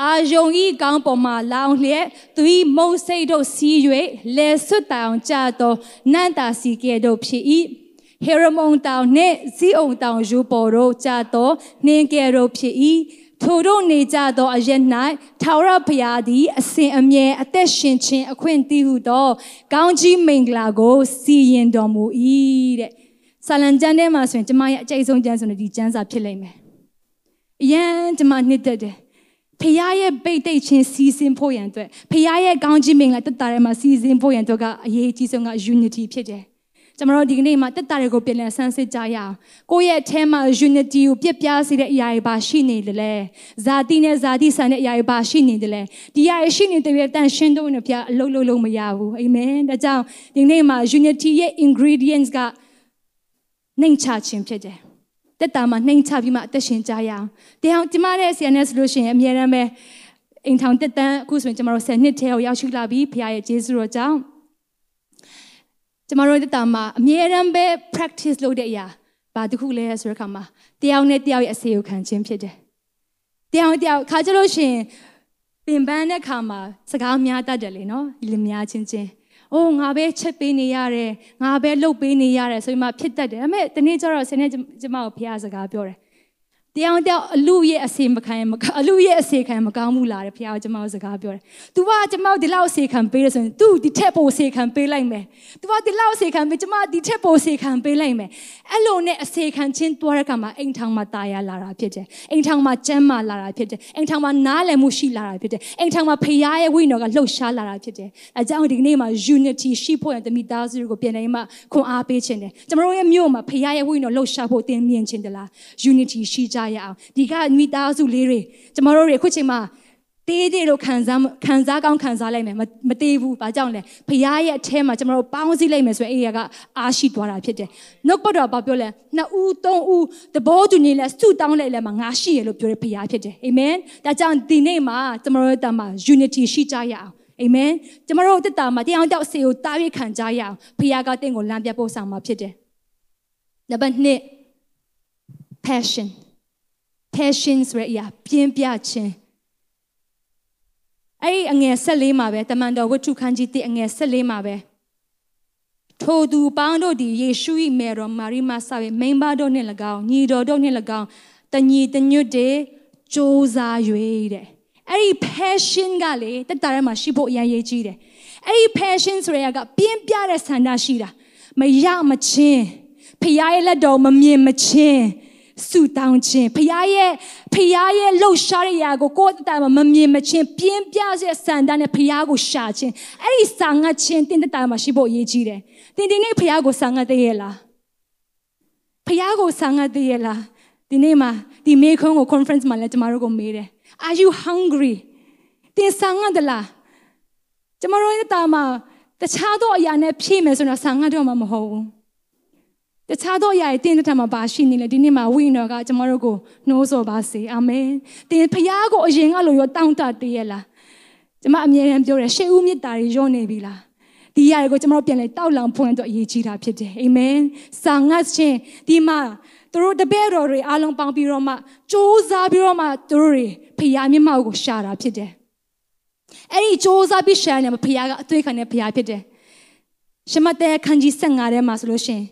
အာယုံဤကောင်းပေါ်မှာလောင်လျက်သူဤမုံစိတ်တို့စီး၍လဲဆွတ်တောင်ကြသောနန္တာစီကဲ့သို့ဖြစ်၏ဟေရမုန်တောင်နှင့်ဇီးအုံတောင်ယူပေါ်တို့ကြသောနှင်းကဲ့သို့ဖြစ်၏ ထိုတို့နေကြသောအရက်၌ထာဝရဘုရားသည် အစဉ်အမြဲအသက်ရှင်ခြင်းအခွင့်တည်ဟုသော ကောင်းကြီးမင်္ဂလာကို စီရင်တော်မူ၏တဲ့ဆာလံကျမ်းထဲမှာဆိုရင်ကျမရဲ့အကျိတ်ဆုံးကျမ်းဆိုရင်ဒီကျမ်းစာဖြစ်လိမ့်မယ်အရန်ကျမနှစ်သက်တယ်ဖခင်ရဲ့ပိတ်သိက်ခြင်းစီစဉ်ဖို့ရန်အတွက်ဖခင်ရဲ့ကောင်းကြီးမင်္ဂလာတက်တာထဲမှာစီစဉ်ဖို့ရန်အတွက်ကအရေးကြီးဆုံးက unity ဖြစ်တယ် ကျွန်တော်တို့ဒီကနေ့မှာတက်တာတွေကိုပြန်လည်ဆန်းစစ်ကြရအောင်ကိုယ့်ရဲ့အထဲမှာ unity ကိုပြပြစေတဲ့အရာတွေပါရှိနေတယ်လေဇာတိနဲ့ဇာတိဆန်တဲ့အရာတွေပါရှိနေတယ်လေဒီအရာတွေရှိနေတဲ့ပြတန်ရှင်းတော့နေပြအလုံးလုံးလုံးမရဘူးအာမင်ဒါကြောင့်ဒီနေ့မှာ unity ရဲ့ ingredients ကနှိမ်ချခြင်းဖြစ်တယ်တက်တာမှာနှိမ်ချပြီးမှအသက်ရှင်ကြရအောင်တရားကျမတဲ့ CNS လို့ရှိရင်အမြဲတမ်းပဲအိမ်ထောင်တက်တန်းအခုဆိုရင်ကျမတို့10နှစ်ထဲကိုရောက်ရှိလာပြီဖခင်ရဲ့ယေရှုတော်ကြောင့် ကျမတို့တက်တာမှာအမြဲတမ်းပဲ practice လုပ်တဲ့အရာဘာတစ်ခုလဲဆိုတဲ့အခါမှာတယောက်နဲ့တယောက်ရဲ့အစေကိုခံခြင်းဖြစ်တယ်။တယောက်နဲ့တယောက်ခါကြလို့ရှရင်ပင်ပန်းတဲ့ခါမှာစကားများတတ်တယ်လေနော်လင်များချင်းချင်း။အိုးငါပဲချက်ပေးနေရတယ်ငါပဲလှုပ်ပေးနေရတယ်ဆိုပြီးမှဖြစ်တတ်တယ်။ဒါပေမဲ့ဒီနေ့ကျတော့ဆင်းနေကျမကိုဖះစကားပြောတယ် တရားတောင်အလူရဲ့အစေမခံမအလူရဲ့အစေခံမကောင်းဘူးလားတဲ့ဖခင်ကကျွန်မတို့စကားပြောတယ်။ तू ကကျွန်မတို့ဒီလောက်အစေခံပေးရဆိုရင် तू ဒီထက်ပိုအစေခံပေးလိုက်မယ်။ तू ကဒီလောက်အစေခံပေးကျွန်မဒီထက်ပိုအစေခံပေးလိုက်မယ်။အဲ့လိုနဲ့အစေခံချင်းတွားတဲ့အခါမှာအိမ်ထောင်မှာတာယာလာတာဖြစ်တယ်။အိမ်ထောင်မှာကျမ်းမာလာတာဖြစ်တယ်။အိမ်ထောင်မှာနားလည်မှုရှိလာတာဖြစ်တယ်။အိမ်ထောင်မှာဖခင်ရဲ့ဝိညာဉ်တော်ကလှုပ်ရှားလာတာဖြစ်တယ်။အဲကြောင့်ဒီကနေ့မှာ unity ရှိဖို့ရတဲ့မိသားစုကိုပြန်နေမှခွန်အားပေးခြင်းတယ်။ကျွန်တော်တို့ရဲ့မြို့မှာဖခင်ရဲ့ဝိညာဉ်တော်လှုပ်ရှားဖို့တင်မြင်ခြင်းတလား unity ရှိကြ ရအောင်။ဒီကမိသားစုလေးတွေကျမတို့တွေအခုချိန်မှာတေးတေးလို့ခံစားခံစားကောင်းခံစားလိုက်မယ်မတေးဘူးဘာကြောင့်လဲဖရားရဲ့အထဲမှာကျမတို့ပေါင်းစည်းလိုက်မယ်ဆိုရင်အေးရကအားရှိသွားတာဖြစ်တယ်နှုတ်ပတ်တော်ဘာပြောလဲနှစ်ဦးသုံးဦးတဘောတူနေလဲစုတောင်းလိုက်လဲမှာငါရှိရလို့ပြောတဲ့ဖရားဖြစ်တယ်အာမင်ဒါကြောင့်ဒီနေ့မှာကျမတို့တမှာ unity ရှိကြရအောင်အာမင်ကျမတို့တက်တာမှာတရားတောက်စေကိုတားရခံကြရအောင်ဖရားကတင့်ကိုလမ်းပြပို့ဆောင်မှာဖြစ်တယ်နံပါတ်2 passion passion ဆိုတဲ့အရာပြင်းပြခြင်းအဲ့ဒီအငယ်၁၄မှာပဲတမန်တော်ဝတ္ထုခန်းကြီး1အငယ်၁၄မှာပဲထိုသူပေါင်းတို့သည်ယေရှု၏မေတော်မာရိမဆာ၏မိန်ပါတို့နှင့်၎င်းညီတော်တို့နှင့်၎င်းတညီတညွတ်တဲ့စ조사၍တဲ့အဲ့ဒီ passion ကလေတက်တာထဲမှာရှိဖို့အရင်ရေးကြီးတယ်အဲ့ဒီ passion ဆိုရကပြင်းပြတဲ့ဆန္ဒရှိတာမရမချင်းဖခင်ရဲ့လက်တော်မမြင်မချင်း ဆူတောင်းခြင်းဖခင်ရဲ့ဖခင်ရဲ့လှုပ်ရှားတဲ့ຢာကိုကိုယ့်အတ္တမှာမမြင်မချင်းပြင်းပြတဲ့စံတန်းနဲ့ဖခင်ကိုရှာခြင်းအဲ့ဒီစာငတ်ခြင်းတင်းတတမှာရှိဖို့အရေးကြီးတယ်တင်းတင်းနဲ့ဖခင်ကိုစာငတ်သေးရဲ့လားဖခင်ကိုစာငတ်သေးရဲ့လားဒီနေ့မှာဒီမေခွန်းကို conference မှာလည်းကျမတို့ကိုမေးတယ် Are you hungry တင်းစာငတ်သလားကျမတို့ရဲ့တာမှာတခြားသောအရာနဲ့ဖြည့်မယ်ဆိုတော့စာငတ်တော့မှမဟုတ်ဘူး တခြားသောအရာတွေတင်းတဲ့ထက်မှာပါရှိနေလေဒီနေ့မှာဝိညာဉ်တော်ကကျမတို့ကိုနှိုးဆော်ပါစေအာမင်တင်းဖခင်ကိုအရင်ကလိုရောတောင်းတတရလားကျမအမြဲတမ်းပြောတယ်ရှေးဦးမြစ်တာတွေရော့နေပြီလားဒီအရာတွေကိုကျမတို့ပြန်လဲတောက်လောင်ဖွင့်တော့အရေးကြီးတာဖြစ်တယ်အာမင်စာငတ်ခြင်းဒီမှာသူတို့တပည့်တော်တွေအားလုံးပေါင်းပြီးတော့မှစူးစမ်းပြီးတော့မှသူတို့တွေဖခင်မျက်မှောက်ကိုရှာတာဖြစ်တယ်အဲ့ဒီစူးစမ်းပြီးရှာနေမှာဖခင်ကအသွေးခံတဲ့ဖခင်ဖြစ်တယ်ရှမတဲခန်းကြီး15ထဲမှာဆိုလို့ရှိရင်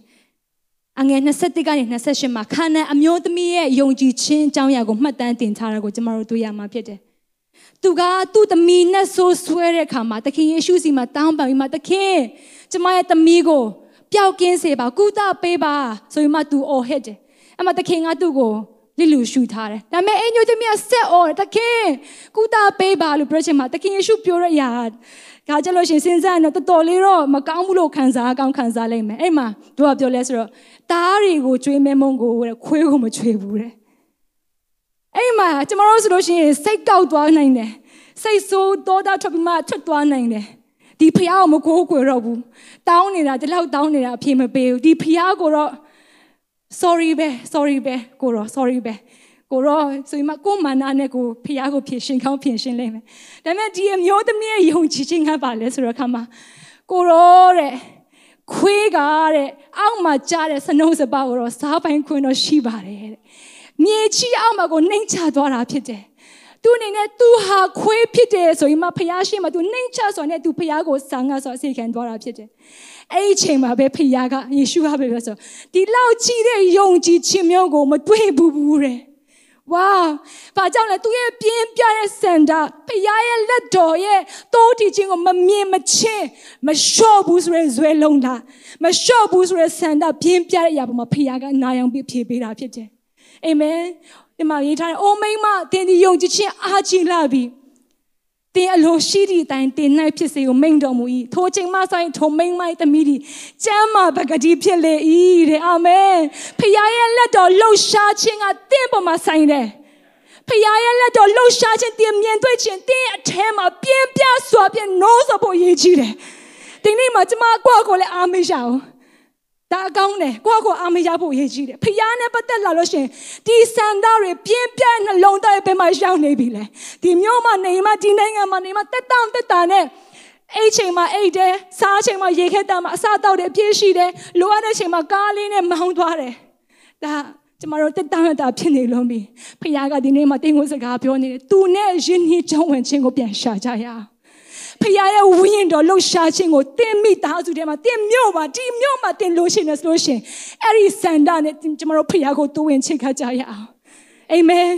အငယ်21ကနေ28မှာခါနန်အမျိုးသမီးရဲ့ယုံကြည်ခြင်းအကြောင်းအရာကိုမှတ်တမ်းတင်ထားတာကိုကျွန်တော်တို့တွေ့ရမှာဖြစ်တယ်။သူကသူ့သမီးနဲ့ဆိုးဆွဲတဲ့အခါမှာသခင်ယေရှုစီမှာတောင်းပန်ပြီးမှသခင်ကျမရဲ့သမီးကိုပျောက်ကင်းစေပါကုသပေးပါဆိုပြီးမှသူအော်ဟစ်တယ်။အမသခင်ကသူ့ကိုလစ်လူရှူထားတယ်။ဒါပေမဲ့အညိုသမီးကဆက်အော်တခင်ကုသပေးပါလို့ပြောချင်မှာသခင်ယေရှုပြောရရာ ခါကြလို့ရှင်စဉ်းစားရင်တော့တော်တော်လေးတော့မကောင်းဘူးလို့ခံစားကောင်းခံစားလိုက်မယ်အဲ့မှာတို့ကပြောလဲဆိုတော့တားတွေကိုကျွေးမဲမုံကိုတဲ့ခွေးကိုမကျွေးဘူးတဲ့အဲ့မှာကျမတို့ဆိုလို့ရှိရင်စိတ်ကောက်သွားနိုင်တယ်စိတ်ဆိုးတောတာထွက်ပြီးမှထွက်သွားနိုင်တယ်ဒီဖះကိုမကိုးကွယ်တော့ဘူးတောင်းနေတာဒီလောက်တောင်းနေတာအဖြေမပေးဘူးဒီဖះကိုတော့ sorry ပဲ sorry ပဲကိုတော့ sorry ပဲ ကိုရောဆိုရင်မကိုမာနာနဲ့ကိုဖះကိုဖြည့်ရှင်ကောင်းဖြည့်ရှင်လိမ့်မယ်ဒါပေမဲ့ဒီအမျိုးသမီးရဲ့ယုံကြည်ခြင်းကပါလဲဆိုတော့ခါမှာကိုရောတဲ့ခွေးကတဲ့အောက်မှာကြားတဲ့စနှုံးစပါကိုတော့စားပိုင်ခွင်တော့ရှိပါတယ်တဲ့မြေချီအောက်မှာကိုနှိမ့်ချသွားတာဖြစ်တယ်သူအနေနဲ့သူဟာခွေးဖြစ်တယ်ဆိုရင်မဖះရှိမှသူနှိမ့်ချဆိုတဲ့သူဖះကိုဆာငါဆိုအစီခံသွားတာဖြစ်တယ်အဲ့ဒီချိန်မှာပဲဖះကယေရှုကပဲပြောဆိုဒီလောက်ကြီးတဲ့ယုံကြည်ခြင်းမျိုးကိုမတွေ့ဘူးဘူးတဲ့ ဝါဘာကြောင့်လဲသူရဲ့ပြင်းပြတဲ့စန္ဒဖခင်ရဲ့လက်တော်ရဲ့တိုးတီချင်းကိုမမြင်မချင်းမလျှော့ဘူးဆိုရဲဇွဲလုံးလားမလျှော့ဘူးဆိုရဲစန္ဒပြင်းပြတဲ့အရာပေါ်မှာဖခင်ကနာယောင်ပြဖြေပေးတာဖြစ်တယ်အာမင်ဒီမှာရေးထားတယ်အိုမိမတင်ဒီယုံကြည်ခြင်းအားကြီးလာပြီ တင်အလိုရှိသည့်အတိုင်းတင်၌ဖြစ်စေကိုမိန်တော်မူ၏ထိုချိန်မှဆိုင်ထိုမိန်မိုက်သမီးသည်ကျမ်းမာပကတိဖြစ်လေ၏တဲ့အာမင်ဖခင်ရဲ့လက်တော်လှုပ်ရှားခြင်းကတင့်ပေါ်မှာဆိုင်တယ်ဖခင်ရဲ့လက်တော်လှုပ်ရှားခြင်းတင်မြင်တွေ့ခြင်းတင်းအထဲမှာပြင်းပြစွာပြင်းနိုးစဖို့ရည်ကြီးတယ်ဒီနေ့မှာကျမကိုယ့်ကိုယ်လည်းအားမရအောင် ဒါအကောင်းတယ်ကိုယ့်ကိုအားမရဖို့ရည်ကြီးတယ်ဖခင်နဲ့ပတ်သက်လာလို့ရှင်ဒီစံသားတွေပြင်းပြနှလုံးသားပဲမှာရောက်နေပြီလေဒီမျိုးမှာနေမှာဒီနိုင်ငံမှာနေမှာတက်တောင့်တက်တာနဲ့အဲ့ချိန်မှာအိတ်တယ်စားချိန်မှာရေခက်တာမှာအစားတောက်တယ်အပြည့်ရှိတယ်လိုအပ်တဲ့ချိန်မှာကားလေးနဲ့မောင်းသွားတယ်ဒါကျမတို့တက်တမ်းတာဖြစ်နေလို့ပြီဖခင်ကဒီနေ့မှာတင်းကိုစကားပြောနေတယ်သူနဲ့ယဉ်ကျေးကြောင်းဝင်ခြင်းကိုပြန်ရှာကြရအောင် ဖခင်ရဲ့ဝိညာဉ်တော်လှူရှာခြင်းကိုတင်းမိသားစုထဲမှာတင်းမြို့မှာဒီမြို့မှာတင်းလို့ရှိနေဆိုလို့ရှိရင်အဲ့ဒီစန္ဒနဲ့ကျမတို့ဖခင်ကိုတူဝင်ချစ်ခကြရအောင်အာမင်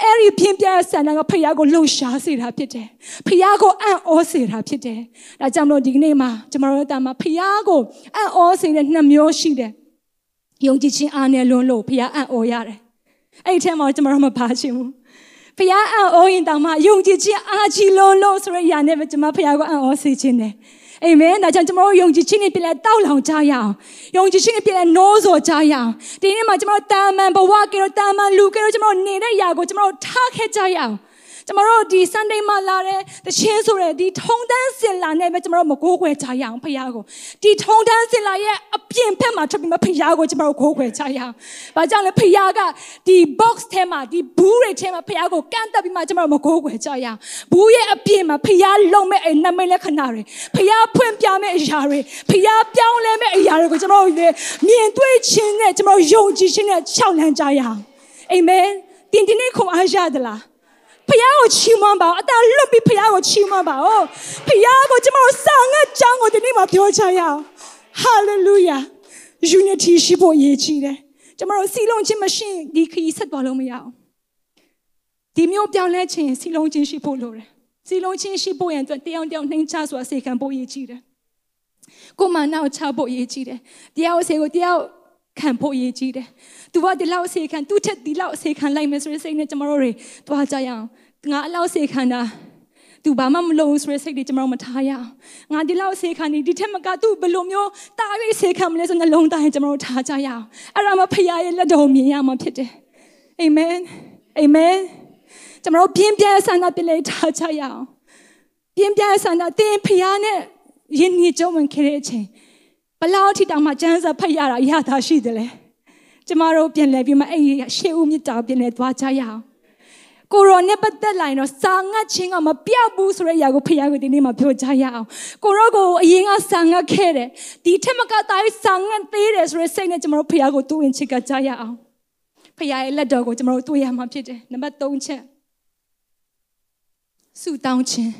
အဲ့ဒီပြင်းပြဆန္ဒကဖခင်ကိုလှူရှာစေတာဖြစ်တယ်ဖခင်ကိုအံ့ဩစေတာဖြစ်တယ်ဒါကြောင့်မလို့ဒီကနေ့မှာကျမတို့အတမှာဖခင်ကိုအံ့ဩစေတဲ့နှစ်မျိုးရှိတယ်ယုံကြည်ခြင်းအားနဲ့လွန်းလို့ဖခင်အံ့ဩရတယ်အဲ့ဒီထဲမှာကျမတို့မပါချင်ဘူး ဖခင်အံ့ဩရင်တောင်မှယုံကြည်ခြင်းအားကြီးလွန်းလို့ဆိုရရနဲ့ပဲကျမဖခင်ကိုအံ့ဩစေခြင်းတယ်အာမင်ဒါကြောင့်ကျွန်တော်တို့ယုံကြည်ခြင်းနဲ့ပြည်လဲတောက်လောင်ကြရအောင်ယုံကြည်ခြင်းနဲ့ပြည်လဲနိုးစော်ကြရအောင်ဒီနေ့မှာကျွန်တော်တို့တာမန်ဘဝကေတော့တာမန်လူကေတော့ကျွန်တော်တို့နေတဲ့ຢာကိုကျွန်တော်တို့ထားခဲ့ကြရအောင် ကျွန်တော်တို့ဒီ Sunday မှာလာတဲ့တခြင်းဆိုတဲ့ဒီထုံတန်းစင်လာနဲ့ပဲကျွန်တော်တို့မကိုးခွဲကြရအောင်ဖခင်ကိုဒီထုံတန်းစင်လာရဲ့အပြင်ဖက်မှာထွက်ပြီးမဖခင်ကိုကျွန်တော်တို့ကိုးခွဲကြရအောင်။ဘာကြောင့်လဲဖခင်ကဒီ box ထဲမှာဒီဘူးတွေထဲမှာဖခင်ကိုကန့်တက်ပြီးမှကျွန်တော်တို့မကိုးခွဲကြရအောင်။ဘူးရဲ့အပြင်မှာဖခင်လုံမဲ့အဲ့နမိတ်လက္ခဏာတွေဖခင်ဖွင့်ပြမဲ့အရာတွေဖခင်ပြောင်းလဲမဲ့အရာတွေကိုကျွန်တော်တို့မြင်တွေ့ခြင်းနဲ့ကျွန်တော်ယုံကြည်ခြင်းနဲ့ခြောက်လန့်ကြရအောင်။အာမင်။တင်တင်နဲ့ခွန်အားရသလား။ ဖခင်ကိုချီးမွမ်းပါအောင်အတန်လွတ်ပြီးဖခင်ကိုချီးမွမ်းပါအောင်ဖခင်ကိုကျမတို့စာငတ်ကြောင်းကိုဒီနေ့မှာပြောချရအောင် hallelujah unity ရှိဖို့ရည်ကြီးတယ်ကျမတို့စီလုံးချင်းမရှိဒီခရီးဆက်သွားလို့မရအောင်ဒီမျိုးပြောင်းလဲခြင်းစီလုံးချင်းရှိဖို့လိုတယ်စီလုံးချင်းရှိဖို့ရန်အတွက်တယောက်တယောက်နှိမ်ချစွာစေခံဖို့ရည်ကြီးတယ်ကိုမနောက်ချဖို့ရည်ကြီးတယ်တရားအစေကိုတရား ခံဖို့ရည်ကြီးတယ်။ तू ကဒီလောက်အစေခံသူ့ထက်ဒီလောက်အစေခံလိုက်မယ်ဆိုတဲ့စိတ်နဲ့ကျမတို့တွေတွားကြရအောင်။ငါအလောက်အစေခံတာသူဘာမှမလုပ်ဘူးဆိုတဲ့စိတ်တွေကျွန်တော်မထားရအောင်။ငါဒီလောက်အစေခံနေဒီထက်မကသူဘယ်လိုမျိုးတာ၍အစေခံမလဲဆိုနှလုံးသားရင်ကျွန်တော်ထားကြရအောင်။အဲ့ဒါမှဖခင်ရဲ့လက်တော်မြင်ရမှာဖြစ်တယ်။အာမင်။အာမင်။ကျွန်တော်ပြင်းပြဆန္ဒပြလေထားကြရအောင်။ပြင်းပြဆန္ဒသင်ဖခင်နဲ့ယဉ်ကျေးကြုံဝင်ခဲ့တဲ့အချိန်ဘ လောက်ထိတောင်မှကျမ်းစာဖတ်ရတာရတာရှိတယ်လေကျမတို့ပြန်လဲပြီးမှအဲ့ရှေးဦးမြတ်တာပြန်လဲသွားကြရအောင်ကိုရောနဲ့ပတ်သက်လာရင်တော့စာငတ်ခြင်းကမပြောက်ဘူးဆိုတဲ့အရာကိုဖခင်ကဒီနေ့မှာပြောကြရအောင်ကိုရောကိုအရင်ကစာငတ်ခဲ့တယ်ဒီထက်မကတားစာငတ်သေးတယ်ဆိုတဲ့စိတ်နဲ့ကျမတို့ဖခင်ကိုတူရင်ချစ်ကကြရအောင်ဖခင်ရဲ့လက်တော်ကိုကျမတို့တွေ့ရမှာဖြစ်တယ်နံပါတ်3ချက်ဆုတောင်းခြင်း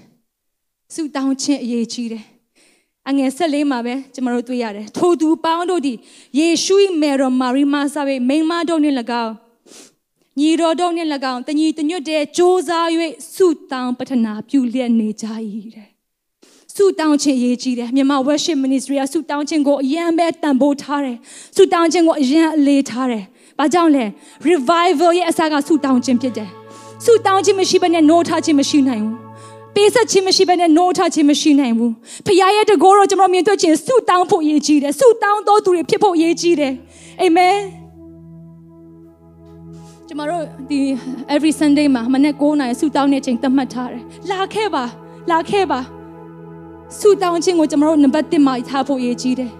ဆုတောင်းခြင်းအရေးကြီးတယ် အငယ်ဆက်လေးမှာပဲကျွန်တော်တို့တွေ့ရတယ်ထိုသူပေါင်းတို့သည်ယေရှု၏မေတော်မာရီမာစာပဲမိန်းမတို့နှင့်၎င်းညီတော်တို့နှင့်၎င်းတညီတညွတ်တဲ့စ조사၍ဆုတောင်းပတနာပြုလျက်နေကြ၏တဲ့ဆုတောင်းခြင်းရေးကြီးတယ်မြန်မာ worship ministry ကဆုတောင်းခြင်းကိုအရင်ပဲတန်ဖိုးထားတယ်ဆုတောင်းခြင်းကိုအရင်အလေးထားတယ်ဘာကြောင့်လဲ revival ရဲ့အစကဆုတောင်းခြင်းဖြစ်တယ်ဆုတောင်းခြင်းမရှိဘဲနဲ့ no ထားခြင်းမရှိနိုင်ဘူး ပေးဆက်ခြင်းမရှိဘဲနဲ့ no ထားခြင်းမရှိနိုင်ဘူးဖခင်ရဲ့တကောတော့ကျွန်တော်မြင်တွေ့ခြင်းဆုတောင်းဖို့ရည်ကြီးတယ်ဆုတောင်းတော်သူတွေဖြစ်ဖို့ရည်ကြီးတယ်အာမင်ကျွန်တော်တို့ဒီ every sunday မှာမနေ့9နာရီဆုတောင်းနေချိန်သတ်မှတ်ထားတယ်လာခဲ့ပါလာခဲ့ပါဆုတောင်းခြင်းကိုကျွန်တော်တို့နံပါတ်1မှာထားဖို့ရည်ကြီးတယ်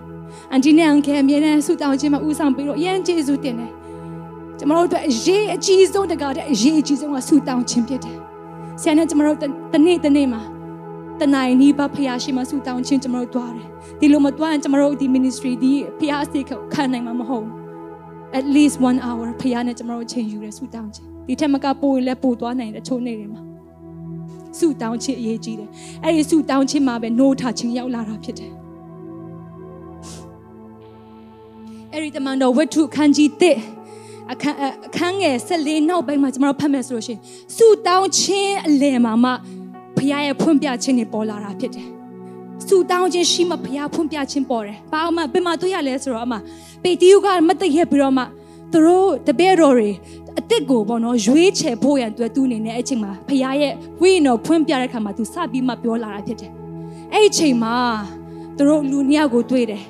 အန်တီနဲ့အန်ကယ်အမြဲတမ်းဆုတောင်းခြင်းမှာဦးဆောင်ပြီးတော့အရင်ကျေးဇူးတင်တယ်ကျွန်တော်တို့အတွက်အရေးအကြီးဆုံးတကားတဲ့အရေးအကြီးဆုံးကဆုတောင်းခြင်းဖြစ်တယ် ဆရာနဲ့ကျမတို့တနေ့တနေ့မှာတနိုင်နီးပါဖရားရှိမှဆူတောင်းခြင်းကျမတို့တွားတယ်ဒီလိုမတွားရင်ကျမတို့ဒီ ministry ဒီဖရားအစီခံနိုင်မှာမဟုတ် at least 1 hour ဖရားနဲ့ကျမတို့ချိန်ယူရဆူတောင်းခြင်းဒီထက်မကပိုရင်လည်းပိုသွားနိုင်တဲ့ချိုးနေတယ်မှာဆူတောင်းခြင်းအရေးကြီးတယ်အဲ့ဒီဆူတောင်းခြင်းမှာပဲ no ထားခြင်းရောက်လာတာဖြစ်တယ်အဲ့ဒီတမန်တော်ဝတ္ထုခန်းကြီးတဲ့ အခန်းအခန်းငယ်14နောက်ပိုင်းမှာကျွန်တော်တို့ဖတ်မယ်ဆိုလို့ရှိရင်စူတောင်းခြင်းအလယ်မှာမှဖခင်ရဲ့ဖွင့်ပြခြင်းတွေပေါ်လာတာဖြစ်တယ်။စူတောင်းခြင်းရှိမှဖခင်ဖွင့်ပြခြင်းပေါ်တယ်။ဘာမှဘယ်မှာတွေ့ရလဲဆိုတော့အမပေတီယုကမတည့်ရပြီးတော့မှသူတို့တပည့်တော်တွေအစ်စ်ကိုပေါ့နော်ရွေးချယ်ဖို့ရန်အတွက်သူအနေနဲ့အဲ့ချိန်မှာဖခင်ရဲ့ဝိညာဉ်တော်ဖွင့်ပြတဲ့အခါမှာသူစပြီးမှပြောလာတာဖြစ်တယ်။အဲ့ဒီချိန်မှာသူတို့လူနှစ်ယောက်ကိုတွေ့တယ်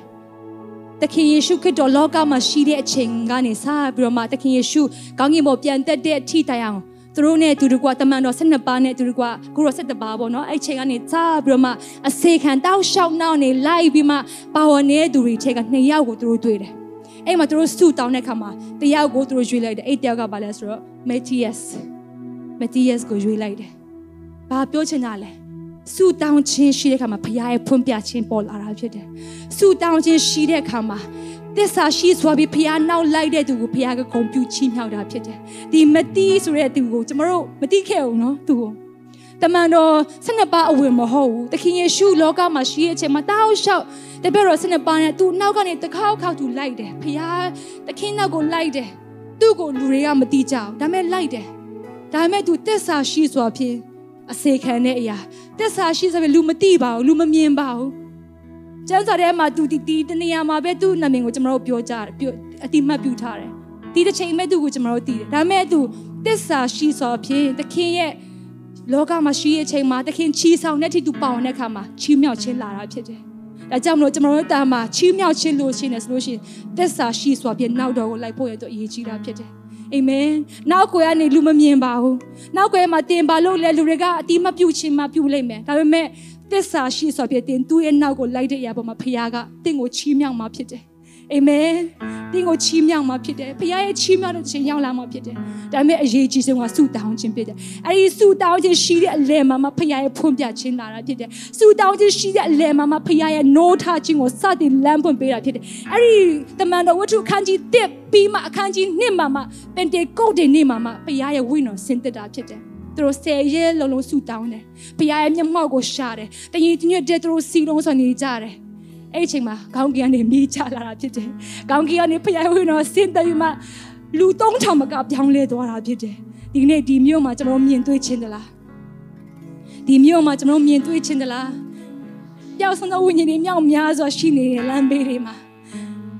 သခင်ယေရှုခရစ်တော်လောကမှာရှိတဲ့အချိန်ကနေစပြီးတော့မှသခင်ယေရှုကောင်းကင်ဘုံပြန်တက်တဲ့အထိတိုင်အောင်သူတို့နဲ့သူတို့ကတမန်တော်12ပါးနဲ့သူတို့ကကိုရော17ပါးပေါ့နော်အဲ့ချိန်ကနေစပြီးတော့မှအစေခံတောက်လျှောက်နောက်နေလိုက်ပြီးမှပါဝင်နေတဲ့သူတွေထဲက2ယောက်ကိုသူတို့တွေ့တယ်အဲ့မှာသူတို့စုတောင်းတဲ့ခါမှာတယောက်ကိုသူတို့ရွေးလိုက်တယ်အဲ့တယောက်ကဘာလဲဆိုတော့ Matthias Matthias ကိုရွေးလိုက်တယ်ဘာပြောချင်တာလဲ ဆူတောင်းခြင်းရှိတဲ့အခါမှာဖခင်ရဲ့ဖွင့်ပြခြင်းပေါ်လာတာဖြစ်တယ်ဆူတောင်းခြင်းရှိတဲ့အခါမှာသစ္စာရှိစွာပြီးဖခင်နောက်လိုက်တဲ့သူကိုဖခင်ကဂုဏ်ပြုချီးမြှောက်တာဖြစ်တယ်ဒီမတိဆိုတဲ့သူကိုကျွန်တော်တို့မတိခဲ့အောင်နော်သူကိုတမန်တော်ဆနှစ်ပါအဝင်မဟုတ်ဘူးသခင်ယေရှုလောကမှာရှိတဲ့အချိန်မှာတောက်လျှောက်တပည့်တော်ဆနှစ်ပါနဲ့သူနောက်ကနေတခေါက်ခေါက်သူလိုက်တယ်ဖခင်သခင်နောက်ကိုလိုက်တယ်သူ့ကိုလူတွေကမတိကြအောင်ဒါပေမဲ့လိုက်တယ်ဒါပေမဲ့သူသစ္စာရှိစွာဖြင့် အစေခံတဲ့အရာသစ္စာရှိစွာဖြင့်လူမတိပါဘူးလူမမြင်ပါဘူးကျမ်းစာထဲမှာသူဒီဒီတနေရာမှာပဲသူ့နာမည်ကိုကျွန်တော်တို့ပြောကြတယ်ပြောအတိမတ်ပြုထားတယ်ဒီတစ်ချိန်မဲ့သူ့ကိုကျွန်တော်တို့သိတယ်ဒါပေမဲ့သူသစ္စာရှိစွာဖြင့်သခင်ရဲ့လောကမှာရှိတဲ့အချိန်မှာသခင်ချီဆောင်တဲ့အထိသူပါဝင်တဲ့အခါမှာချီးမြှောက်ခြင်းလာတာဖြစ်တယ်။ဒါကြောင့်မလို့ကျွန်တော်တို့တာမှာချီးမြှောက်ခြင်းလို့ရှိနေဆိုလို့ရှိရင်သစ္စာရှိစွာဖြင့်နောက်တော်ကိုလိုက်ဖို့ရတော့အရေးကြီးတာဖြစ်တယ်။ အာမင်။နောက်ကိုကနေလူမမြင်ပါဘူး။နောက်ကိုမှာတင်ပါလို့လဲလူတွေကအတိမပြုတ်ခြင်းမပြုတ်လိမ့်မယ်။ဒါပေမဲ့သစ္စာရှိစွာဖြင့်တင်သူ့ရဲ့နောက်ကိုလိုက်တဲ့အရာပေါ်မှာဖခင်ကတင့်ကိုချီးမြှောက်မှာဖြစ်တယ်။ အာမင်။တင်းကိုချီးမြှောက်မှာဖြစ်တယ်။ဖခင်ရဲ့ချီးမြှောက်တဲ့ချိန်ရောက်လာမှာဖြစ်တယ်။ဒါပေမဲ့အရေးကြီးဆုံးကဆုတောင်းခြင်းဖြစ်တယ်။အဲဒီဆုတောင်းခြင်းရှိတဲ့အလယ်မှာမှဖခင်ရဲ့ဖွင့်ပြခြင်းလာတာဖြစ်တယ်။ဆုတောင်းခြင်းရှိတဲ့အလယ်မှာမှဖခင်ရဲ့နိုးထခြင်းကိုစတင်လမ်းဖွင့်ပေးတာဖြစ်တယ်။အဲဒီတမန်တော်ဝတ္ထုအခန်းကြီး1ပြီးမှအခန်းကြီး2မှာမှပင်တေကုတ်တဲ့နေ့မှာမှဖခင်ရဲ့ဝိညာဉ်ဆင်းသက်တာဖြစ်တယ်။သူတို့ဆယ်ရဲလုံးလုံးဆူတောင်းတယ်။ဘုရားရဲ့မျက်မှောက်ကိုရှာတယ်။တညီတညွတ်တဲ့သူတို့စီလုံးဆိုနေကြတယ်။ အဲ့ဒီအချိန်မှာခေါင်းကြီးကနေမိချလာတာဖြစ်တယ်။ခေါင်းကြီးကနေဖျားဝင်တော့ဆင်းတယ်ပြီးမှလူသုံးထောင်မကပြောင်းလဲသွားတာဖြစ်တယ်။ဒီနေ့ဒီမြို့မှာကျွန်တော်မြင်တွေ့ချင်းသလား။ဒီမြို့မှာကျွန်တော်မြင်တွေ့ချင်းသလား။ပျောက်ဆုံးသောဝိညာဉ်တွေမြောက်များစွာရှိနေတဲ့လမ်းဘေးတွေမှာ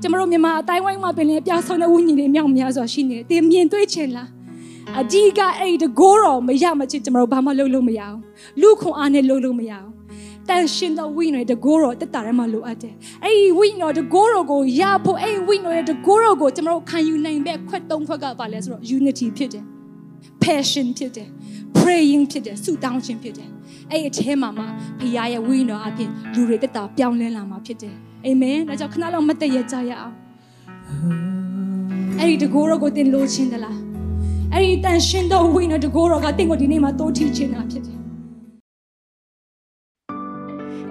ကျွန်တော်မြန်မာအတိုင်းဝိုင်းမှာပင်လည်းပျောက်ဆုံးတဲ့ဝိညာဉ်တွေမြောက်များစွာရှိနေတယ်။တင်မြင်တွေ့ချင်းလား။အကြီးကအဲ့ဒီတကိုးတော်မရမချစ်ကျွန်တော်ဘာမှလုပ်လို့မရအောင်။လူခွန်အားနဲ့လုပ်လို့မရအောင်။ တန်ရှင်သောဝိညာဉ်တကိုးတော်တက်တာထဲမှာလိုအပ်တယ်။အဲ့ဒီဝိညာဉ်တကိုးတော်ကိုရဖို့အဲ့ဒီဝိညာဉ်ရဲ့တကိုးတော်ကိုကျွန်တော်ခံယူနိုင်တဲ့ခွက်သုံးခွက်ကပါလဲဆိုတော့ unity ဖြစ်တယ်။ passion ဖြစ်တယ်။ praying ဖြစ်တယ်ဆုတောင်းခြင်းဖြစ်တယ်။အဲ့ဒီအထဲမှာမှဖခင်ရဲ့ဝိညာဉ်တော်အပြင်လူတွေတက်တာပြောင်းလဲလာမှာဖြစ်တယ်။အာမင်။ဒါကြောင့်ခဏလောက်မတည့်ရကြရအောင်။အဲ့ဒီတကိုးတော်ကိုတင်လို့ချင်းသလား။အဲ့ဒီတန်ရှင်သောဝိညာဉ်တကိုးတော်ကတင့်ကိုဒီနေ့မှာတိုးထီခြင်းတာဖြစ်တယ်။